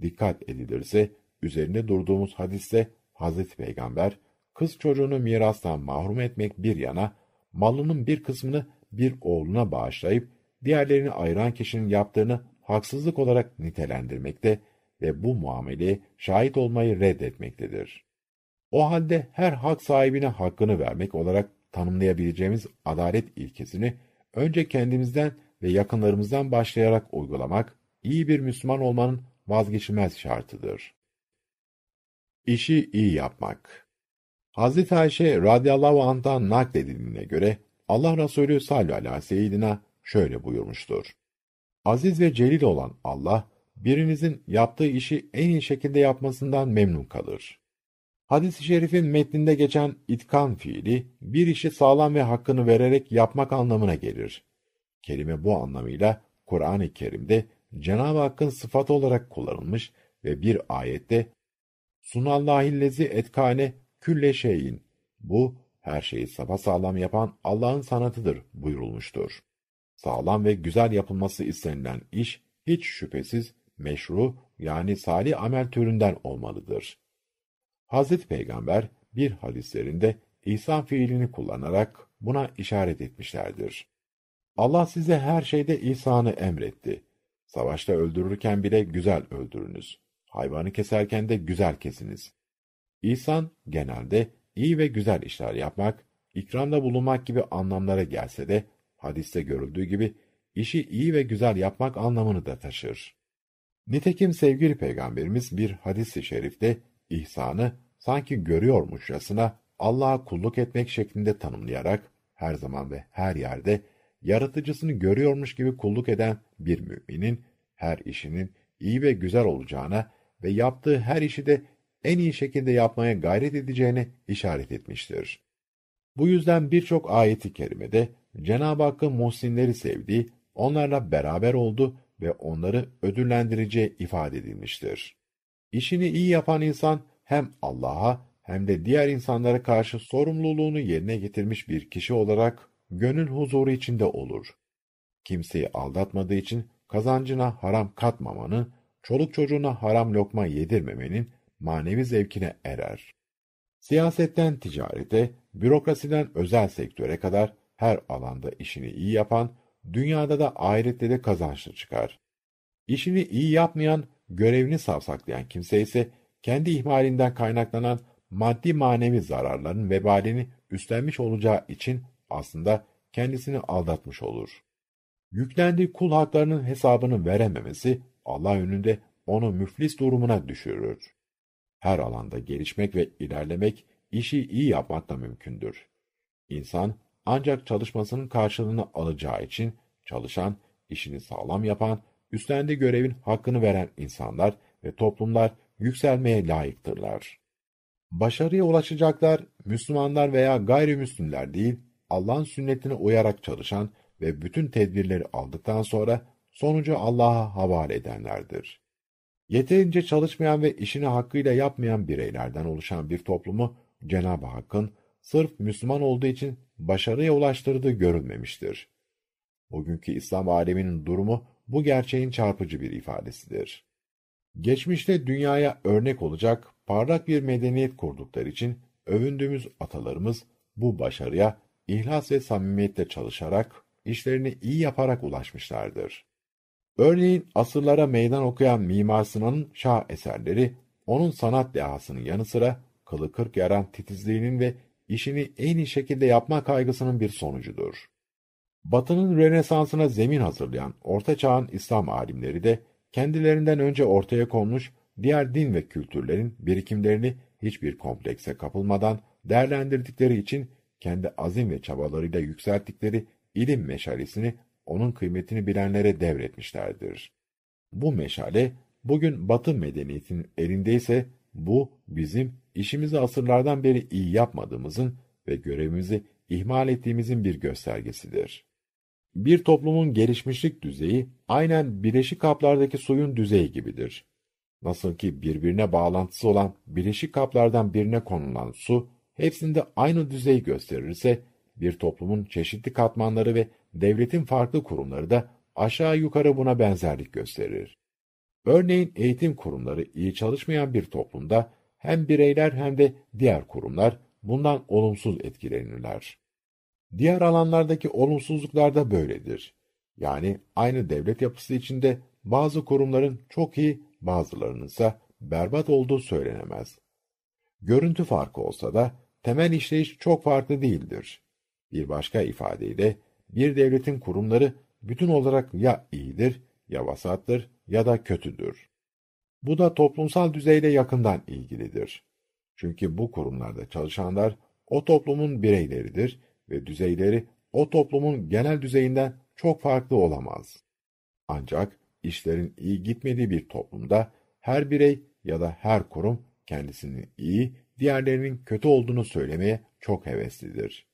Dikkat edilirse üzerinde durduğumuz hadiste Hazreti Peygamber kız çocuğunu mirastan mahrum etmek bir yana malının bir kısmını bir oğluna bağışlayıp diğerlerini ayıran kişinin yaptığını haksızlık olarak nitelendirmekte ve bu muameleye şahit olmayı reddetmektedir. O halde her hak sahibine hakkını vermek olarak tanımlayabileceğimiz adalet ilkesini önce kendimizden ve yakınlarımızdan başlayarak uygulamak, iyi bir Müslüman olmanın vazgeçilmez şartıdır. İşi iyi yapmak Hazreti Ayşe radıyallahu anh'tan nakledildiğine göre Allah Resulü sallallahu aleyhi ve şöyle buyurmuştur. Aziz ve celil olan Allah, birinizin yaptığı işi en iyi şekilde yapmasından memnun kalır. Hadis-i şerifin metninde geçen itkan fiili, bir işi sağlam ve hakkını vererek yapmak anlamına gelir. Kelime bu anlamıyla Kur'an-ı Kerim'de Cenab-ı Hakk'ın sıfatı olarak kullanılmış ve bir ayette Sunallahillezi etkane külle şeyin bu her şeyi sağlam yapan Allah'ın sanatıdır buyurulmuştur. Sağlam ve güzel yapılması istenilen iş hiç şüphesiz meşru, yani salih amel türünden olmalıdır. Hazreti Peygamber bir hadislerinde ihsan fiilini kullanarak buna işaret etmişlerdir. Allah size her şeyde ihsanı emretti. Savaşta öldürürken bile güzel öldürünüz. Hayvanı keserken de güzel kesiniz. İhsan genelde iyi ve güzel işler yapmak, ikramda bulunmak gibi anlamlara gelse de hadiste görüldüğü gibi işi iyi ve güzel yapmak anlamını da taşır. Nitekim sevgili peygamberimiz bir hadis-i şerifte ihsanı sanki görüyormuşçasına Allah'a kulluk etmek şeklinde tanımlayarak her zaman ve her yerde yaratıcısını görüyormuş gibi kulluk eden bir müminin her işinin iyi ve güzel olacağına ve yaptığı her işi de en iyi şekilde yapmaya gayret edeceğine işaret etmiştir. Bu yüzden birçok ayeti kerimede Cenab-ı Hakk'ın muhsinleri sevdiği, onlarla beraber oldu ve onları ödüllendireceği ifade edilmiştir. İşini iyi yapan insan hem Allah'a hem de diğer insanlara karşı sorumluluğunu yerine getirmiş bir kişi olarak gönül huzuru içinde olur. Kimseyi aldatmadığı için kazancına haram katmamanın, çoluk çocuğuna haram lokma yedirmemenin manevi zevkine erer. Siyasetten ticarete, bürokrasiden özel sektöre kadar her alanda işini iyi yapan, dünyada da ahirette de kazançlı çıkar. İşini iyi yapmayan, görevini savsaklayan kimse ise kendi ihmalinden kaynaklanan maddi manevi zararların vebalini üstlenmiş olacağı için aslında kendisini aldatmış olur. Yüklendiği kul haklarının hesabını verememesi Allah önünde onu müflis durumuna düşürür. Her alanda gelişmek ve ilerlemek işi iyi yapmakla mümkündür. İnsan ancak çalışmasının karşılığını alacağı için çalışan, işini sağlam yapan, üstlendiği görevin hakkını veren insanlar ve toplumlar yükselmeye layıktırlar. Başarıya ulaşacaklar Müslümanlar veya gayrimüslimler değil, Allah'ın sünnetine uyarak çalışan ve bütün tedbirleri aldıktan sonra sonucu Allah'a havale edenlerdir. Yeterince çalışmayan ve işini hakkıyla yapmayan bireylerden oluşan bir toplumu Cenab-ı Hakk'ın sırf Müslüman olduğu için başarıya ulaştırdığı görülmemiştir. Bugünkü İslam aleminin durumu bu gerçeğin çarpıcı bir ifadesidir. Geçmişte dünyaya örnek olacak parlak bir medeniyet kurdukları için övündüğümüz atalarımız bu başarıya ihlas ve samimiyetle çalışarak, işlerini iyi yaparak ulaşmışlardır. Örneğin asırlara meydan okuyan Mimar Sinan'ın şah eserleri, onun sanat dehasının yanı sıra kılı kırk yaran titizliğinin ve işini en iyi şekilde yapma kaygısının bir sonucudur. Batı'nın Rönesans'ına zemin hazırlayan Orta Çağ'ın İslam alimleri de kendilerinden önce ortaya konmuş diğer din ve kültürlerin birikimlerini hiçbir komplekse kapılmadan değerlendirdikleri için kendi azim ve çabalarıyla yükselttikleri ilim meşalesini onun kıymetini bilenlere devretmişlerdir. Bu meşale bugün Batı medeniyetinin elindeyse bu bizim işimizi asırlardan beri iyi yapmadığımızın ve görevimizi ihmal ettiğimizin bir göstergesidir. Bir toplumun gelişmişlik düzeyi aynen bileşik kaplardaki suyun düzeyi gibidir. Nasıl ki birbirine bağlantısı olan bileşik kaplardan birine konulan su hepsinde aynı düzeyi gösterirse bir toplumun çeşitli katmanları ve devletin farklı kurumları da aşağı yukarı buna benzerlik gösterir. Örneğin eğitim kurumları iyi çalışmayan bir toplumda hem bireyler hem de diğer kurumlar bundan olumsuz etkilenirler. Diğer alanlardaki olumsuzluklar da böyledir. Yani aynı devlet yapısı içinde bazı kurumların çok iyi, bazılarının ise berbat olduğu söylenemez. Görüntü farkı olsa da temel işleyiş çok farklı değildir. Bir başka ifadeyle bir devletin kurumları bütün olarak ya iyidir, ya vasattır ya da kötüdür. Bu da toplumsal düzeyle yakından ilgilidir. Çünkü bu kurumlarda çalışanlar o toplumun bireyleridir ve düzeyleri o toplumun genel düzeyinden çok farklı olamaz. Ancak işlerin iyi gitmediği bir toplumda her birey ya da her kurum kendisinin iyi, diğerlerinin kötü olduğunu söylemeye çok heveslidir.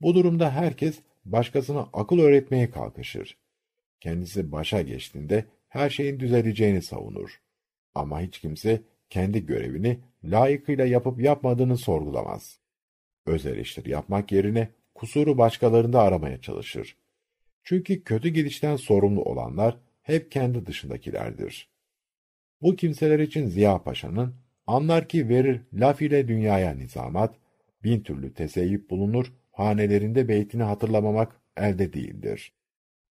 Bu durumda herkes başkasına akıl öğretmeye kalkışır. Kendisi başa geçtiğinde her şeyin düzeleceğini savunur. Ama hiç kimse kendi görevini layıkıyla yapıp yapmadığını sorgulamaz. Öz eleştiri yapmak yerine kusuru başkalarında aramaya çalışır. Çünkü kötü gidişten sorumlu olanlar hep kendi dışındakilerdir. Bu kimseler için Ziya Paşa'nın anlar ki verir laf ile dünyaya nizamat, bin türlü teseyyüp bulunur, hanelerinde beytini hatırlamamak elde değildir.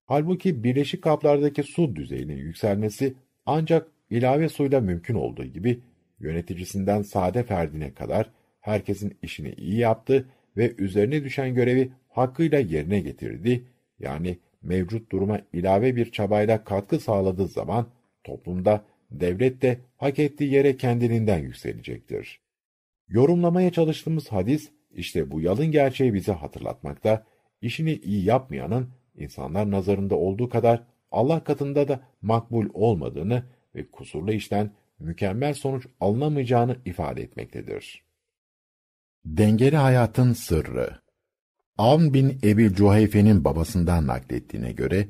Halbuki birleşik kaplardaki su düzeyinin yükselmesi ancak ilave suyla mümkün olduğu gibi yöneticisinden sade ferdine kadar herkesin işini iyi yaptı ve üzerine düşen görevi hakkıyla yerine getirdi, yani mevcut duruma ilave bir çabayla katkı sağladığı zaman toplumda, devlet de hak ettiği yere kendiliğinden yükselecektir. Yorumlamaya çalıştığımız hadis, işte bu yalın gerçeği bize hatırlatmakta, işini iyi yapmayanın insanlar nazarında olduğu kadar Allah katında da makbul olmadığını ve kusurlu işten mükemmel sonuç alınamayacağını ifade etmektedir. Dengeli hayatın sırrı Avn bin Ebi Cuhayfe'nin babasından naklettiğine göre,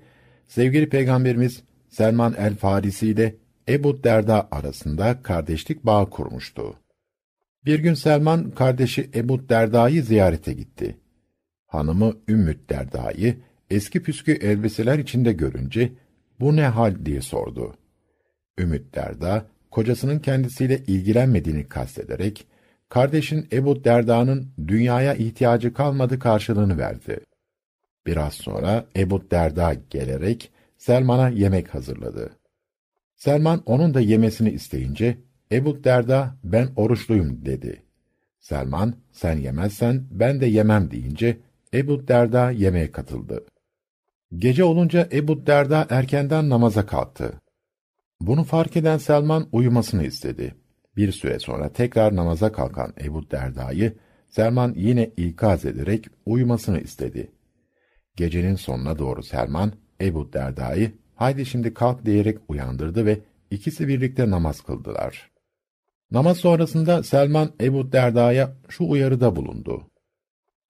sevgili Peygamberimiz Selman el-Farisi ile Ebu Derda arasında kardeşlik bağı kurmuştu. Bir gün Selman, kardeşi Ebu Derda'yı ziyarete gitti. Hanımı Ümmüt Derda'yı eski püskü elbiseler içinde görünce, bu ne hal diye sordu. Ümmüt Derda, kocasının kendisiyle ilgilenmediğini kastederek, kardeşin Ebu Derda'nın dünyaya ihtiyacı kalmadı karşılığını verdi. Biraz sonra Ebu Derda gelerek Selman'a yemek hazırladı. Selman onun da yemesini isteyince Ebu Derda ben oruçluyum dedi. Selman sen yemezsen ben de yemem deyince Ebu Derda yemeğe katıldı. Gece olunca Ebu Derda erkenden namaza kalktı. Bunu fark eden Selman uyumasını istedi. Bir süre sonra tekrar namaza kalkan Ebu Derda'yı Selman yine ikaz ederek uyumasını istedi. Gecenin sonuna doğru Selman Ebu Derda'yı haydi şimdi kalk diyerek uyandırdı ve ikisi birlikte namaz kıldılar. Namaz sonrasında Selman Ebu Derda'ya şu uyarıda bulundu.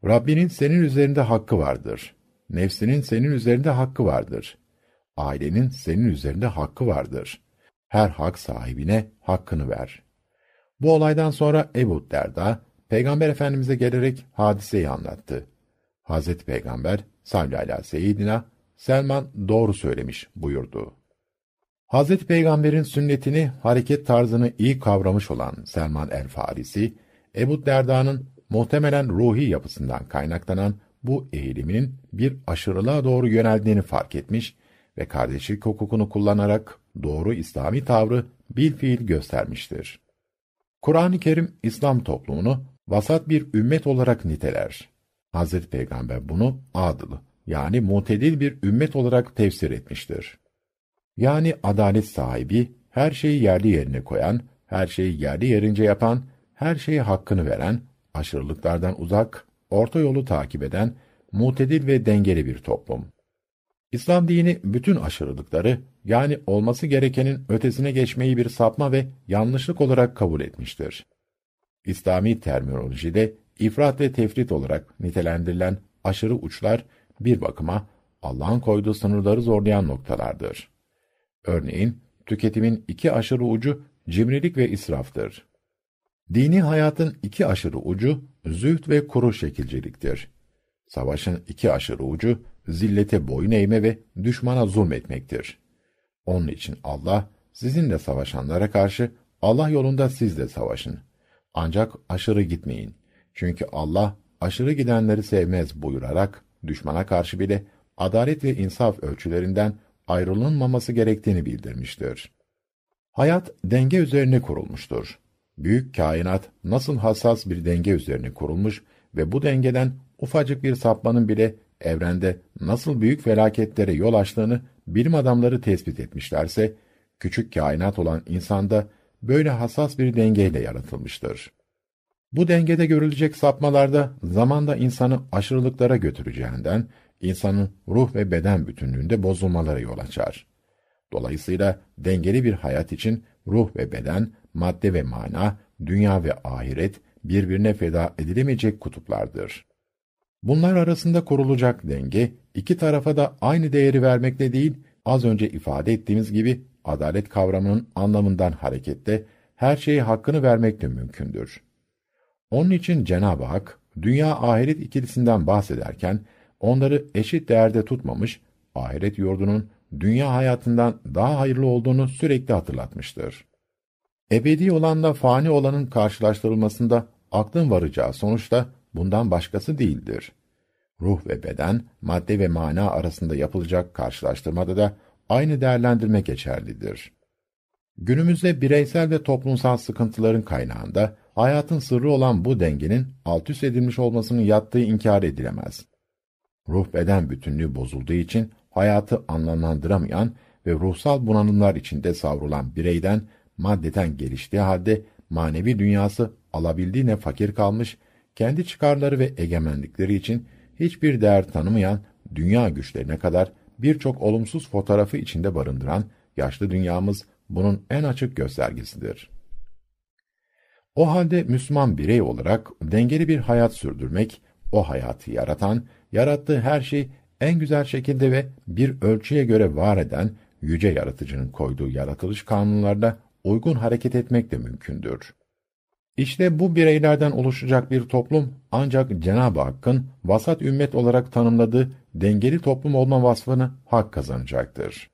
Rabbinin senin üzerinde hakkı vardır. Nefsinin senin üzerinde hakkı vardır. Ailenin senin üzerinde hakkı vardır. Her hak sahibine hakkını ver. Bu olaydan sonra Ebu Derda, Peygamber Efendimiz'e gelerek hadiseyi anlattı. Hazreti Peygamber, sallallahu seyyidina, Selman doğru söylemiş buyurdu. Hazreti Peygamber'in sünnetini, hareket tarzını iyi kavramış olan Selman el-Farisi, Ebu Derda'nın muhtemelen ruhi yapısından kaynaklanan bu eğiliminin bir aşırılığa doğru yöneldiğini fark etmiş ve kardeşlik hukukunu kullanarak doğru İslami tavrı bil fiil göstermiştir. Kur'an-ı Kerim İslam toplumunu vasat bir ümmet olarak niteler. Hazreti Peygamber bunu adıl yani mutedil bir ümmet olarak tefsir etmiştir. Yani adalet sahibi, her şeyi yerli yerine koyan, her şeyi yerli yerince yapan, her şeyi hakkını veren, aşırılıklardan uzak, orta yolu takip eden, mutedil ve dengeli bir toplum. İslam dini bütün aşırılıkları, yani olması gerekenin ötesine geçmeyi bir sapma ve yanlışlık olarak kabul etmiştir. İslami terminolojide ifrat ve tefrit olarak nitelendirilen aşırı uçlar bir bakıma Allah'ın koyduğu sınırları zorlayan noktalardır. Örneğin tüketimin iki aşırı ucu cimrilik ve israftır. Dini hayatın iki aşırı ucu zühd ve kuru şekilciliktir. Savaşın iki aşırı ucu zillete boyun eğme ve düşmana zulmetmektir. Onun için Allah sizinle savaşanlara karşı Allah yolunda siz de savaşın. Ancak aşırı gitmeyin. Çünkü Allah aşırı gidenleri sevmez buyurarak düşmana karşı bile adalet ve insaf ölçülerinden ayrılınmaması gerektiğini bildirmiştir. Hayat denge üzerine kurulmuştur. Büyük kainat nasıl hassas bir denge üzerine kurulmuş ve bu dengeden ufacık bir sapmanın bile evrende nasıl büyük felaketlere yol açtığını bilim adamları tespit etmişlerse, küçük kainat olan insanda böyle hassas bir dengeyle yaratılmıştır. Bu dengede görülecek sapmalarda zamanda insanı aşırılıklara götüreceğinden, insanın ruh ve beden bütünlüğünde bozulmalara yol açar. Dolayısıyla dengeli bir hayat için ruh ve beden, madde ve mana, dünya ve ahiret birbirine feda edilemeyecek kutuplardır. Bunlar arasında kurulacak denge, iki tarafa da aynı değeri vermekle değil, az önce ifade ettiğimiz gibi adalet kavramının anlamından hareketle her şeyi hakkını vermekle mümkündür. Onun için Cenab-ı Hak, dünya ahiret ikilisinden bahsederken, onları eşit değerde tutmamış, ahiret yurdunun dünya hayatından daha hayırlı olduğunu sürekli hatırlatmıştır. Ebedi olanla fani olanın karşılaştırılmasında aklın varacağı sonuçta bundan başkası değildir. Ruh ve beden, madde ve mana arasında yapılacak karşılaştırmada da aynı değerlendirme geçerlidir. Günümüzde bireysel ve toplumsal sıkıntıların kaynağında hayatın sırrı olan bu dengenin alt üst edilmiş olmasının yattığı inkar edilemez. Ruh beden bütünlüğü bozulduğu için hayatı anlamlandıramayan ve ruhsal bunalımlar içinde savrulan bireyden maddeten geliştiği halde manevi dünyası alabildiğine fakir kalmış, kendi çıkarları ve egemenlikleri için hiçbir değer tanımayan dünya güçlerine kadar birçok olumsuz fotoğrafı içinde barındıran yaşlı dünyamız bunun en açık göstergesidir. O halde Müslüman birey olarak dengeli bir hayat sürdürmek, o hayatı yaratan, yarattığı her şey en güzel şekilde ve bir ölçüye göre var eden yüce yaratıcının koyduğu yaratılış kanunlarına uygun hareket etmek de mümkündür. İşte bu bireylerden oluşacak bir toplum ancak Cenab-ı Hakk'ın vasat ümmet olarak tanımladığı dengeli toplum olma vasfını hak kazanacaktır.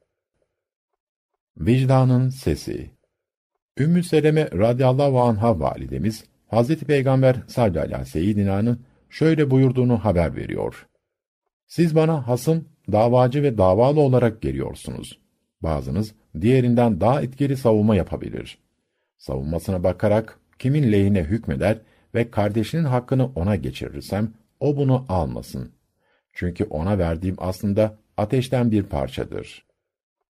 Vicdanın sesi Ümmü Seleme radıyallahu anha validemiz Hazreti Peygamber sallallahu aleyhi şöyle buyurduğunu haber veriyor. Siz bana hasım, davacı ve davalı olarak geliyorsunuz. Bazınız diğerinden daha etkili savunma yapabilir. Savunmasına bakarak kimin lehine hükmeder ve kardeşinin hakkını ona geçirirsem, o bunu almasın. Çünkü ona verdiğim aslında ateşten bir parçadır.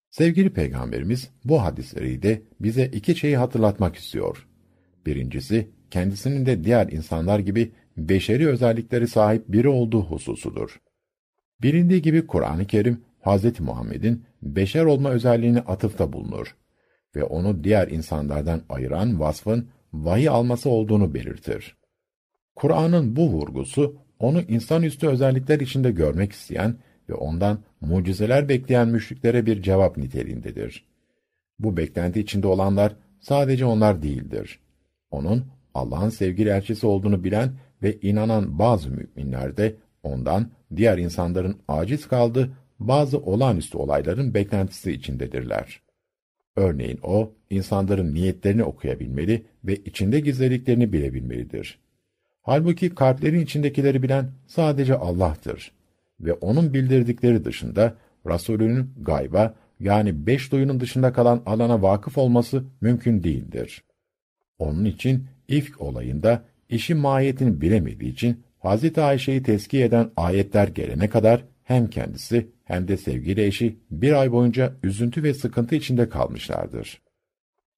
Sevgili Peygamberimiz bu hadisleri de bize iki şeyi hatırlatmak istiyor. Birincisi, kendisinin de diğer insanlar gibi beşeri özellikleri sahip biri olduğu hususudur. Bilindiği gibi Kur'an-ı Kerim, Hz. Muhammed'in beşer olma özelliğini atıfta bulunur ve onu diğer insanlardan ayıran vasfın vahiy alması olduğunu belirtir. Kur'an'ın bu vurgusu, onu insanüstü özellikler içinde görmek isteyen ve ondan mucizeler bekleyen müşriklere bir cevap niteliğindedir. Bu beklenti içinde olanlar sadece onlar değildir. Onun Allah'ın sevgili elçisi olduğunu bilen ve inanan bazı müminler de ondan diğer insanların aciz kaldığı bazı olağanüstü olayların beklentisi içindedirler. Örneğin o, insanların niyetlerini okuyabilmeli ve içinde gizlediklerini bilebilmelidir. Halbuki kalplerin içindekileri bilen sadece Allah'tır ve onun bildirdikleri dışında Rasulünün gayba yani beş duyunun dışında kalan alana vakıf olması mümkün değildir. Onun için ifk olayında işin mahiyetini bilemediği için Hazreti Ayşe'yi tezkiye eden ayetler gelene kadar hem kendisi hem de sevgili eşi bir ay boyunca üzüntü ve sıkıntı içinde kalmışlardır.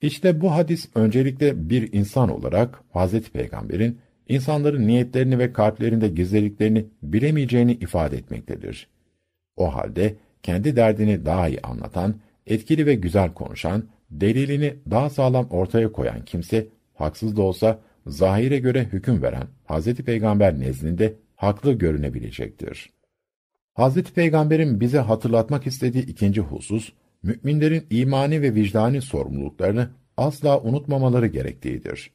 İşte bu hadis öncelikle bir insan olarak Hazreti Peygamber'in insanların niyetlerini ve kalplerinde gizlediklerini bilemeyeceğini ifade etmektedir. O halde kendi derdini daha iyi anlatan, etkili ve güzel konuşan, delilini daha sağlam ortaya koyan kimse, haksız da olsa zahire göre hüküm veren Hazreti Peygamber nezdinde haklı görünebilecektir. Hazreti Peygamber'in bize hatırlatmak istediği ikinci husus, müminlerin imani ve vicdani sorumluluklarını asla unutmamaları gerektiğidir.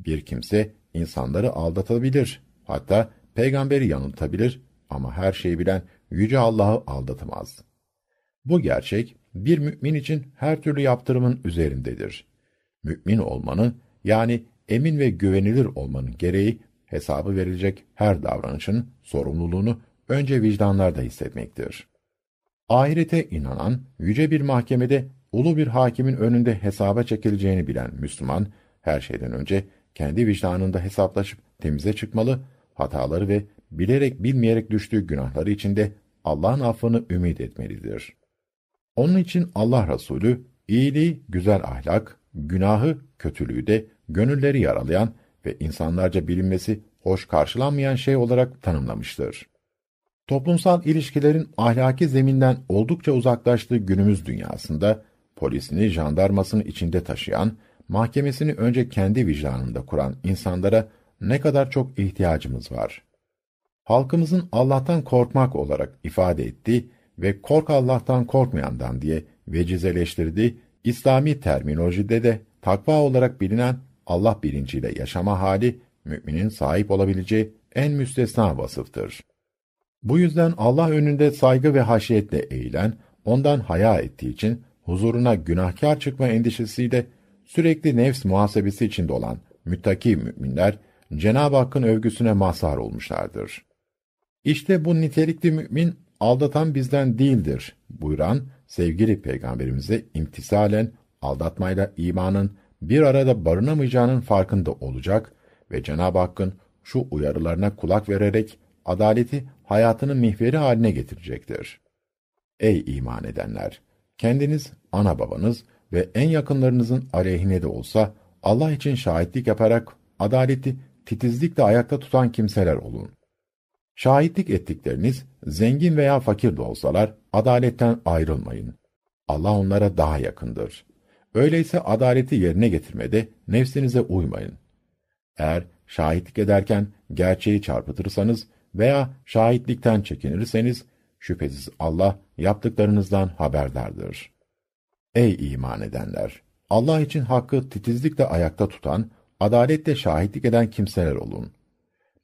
Bir kimse insanları aldatabilir, hatta peygamberi yanıltabilir ama her şeyi bilen yüce Allah'ı aldatamaz. Bu gerçek bir mümin için her türlü yaptırımın üzerindedir. Mümin olmanın yani emin ve güvenilir olmanın gereği hesabı verilecek her davranışın sorumluluğunu önce vicdanlarda hissetmektir. Ahirete inanan, yüce bir mahkemede ulu bir hakimin önünde hesaba çekileceğini bilen Müslüman, her şeyden önce kendi vicdanında hesaplaşıp temize çıkmalı, hataları ve bilerek bilmeyerek düştüğü günahları içinde Allah'ın affını ümit etmelidir. Onun için Allah Resulü, iyiliği, güzel ahlak, günahı, kötülüğü de gönülleri yaralayan ve insanlarca bilinmesi hoş karşılanmayan şey olarak tanımlamıştır. Toplumsal ilişkilerin ahlaki zeminden oldukça uzaklaştığı günümüz dünyasında, polisini, jandarmasını içinde taşıyan, mahkemesini önce kendi vicdanında kuran insanlara ne kadar çok ihtiyacımız var. Halkımızın Allah'tan korkmak olarak ifade ettiği ve kork Allah'tan korkmayandan diye vecizeleştirdiği İslami terminolojide de takva olarak bilinen Allah bilinciyle yaşama hali, müminin sahip olabileceği en müstesna vasıftır. Bu yüzden Allah önünde saygı ve haşiyetle eğilen, ondan haya ettiği için huzuruna günahkar çıkma endişesiyle sürekli nefs muhasebesi içinde olan müttaki müminler, Cenab-ı Hakk'ın övgüsüne mazhar olmuşlardır. İşte bu nitelikli mümin, aldatan bizden değildir buyuran sevgili peygamberimize imtisalen aldatmayla imanın bir arada barınamayacağının farkında olacak ve Cenab-ı Hakk'ın şu uyarılarına kulak vererek adaleti hayatının mihveri haline getirecektir. Ey iman edenler! Kendiniz, ana babanız ve en yakınlarınızın aleyhine de olsa Allah için şahitlik yaparak adaleti titizlikle ayakta tutan kimseler olun. Şahitlik ettikleriniz zengin veya fakir de olsalar adaletten ayrılmayın. Allah onlara daha yakındır. Öyleyse adaleti yerine getirmede nefsinize uymayın. Eğer şahitlik ederken gerçeği çarpıtırsanız veya şahitlikten çekinirseniz şüphesiz Allah yaptıklarınızdan haberdardır. Ey iman edenler! Allah için hakkı titizlikle ayakta tutan, adaletle şahitlik eden kimseler olun.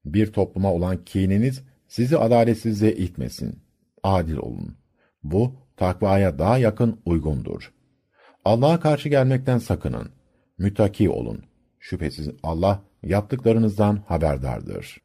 Bir topluma olan kininiz sizi adaletsizliğe itmesin. Adil olun. Bu, takvaya daha yakın uygundur. Allah'a karşı gelmekten sakının. Mütaki olun. Şüphesiz Allah yaptıklarınızdan haberdardır.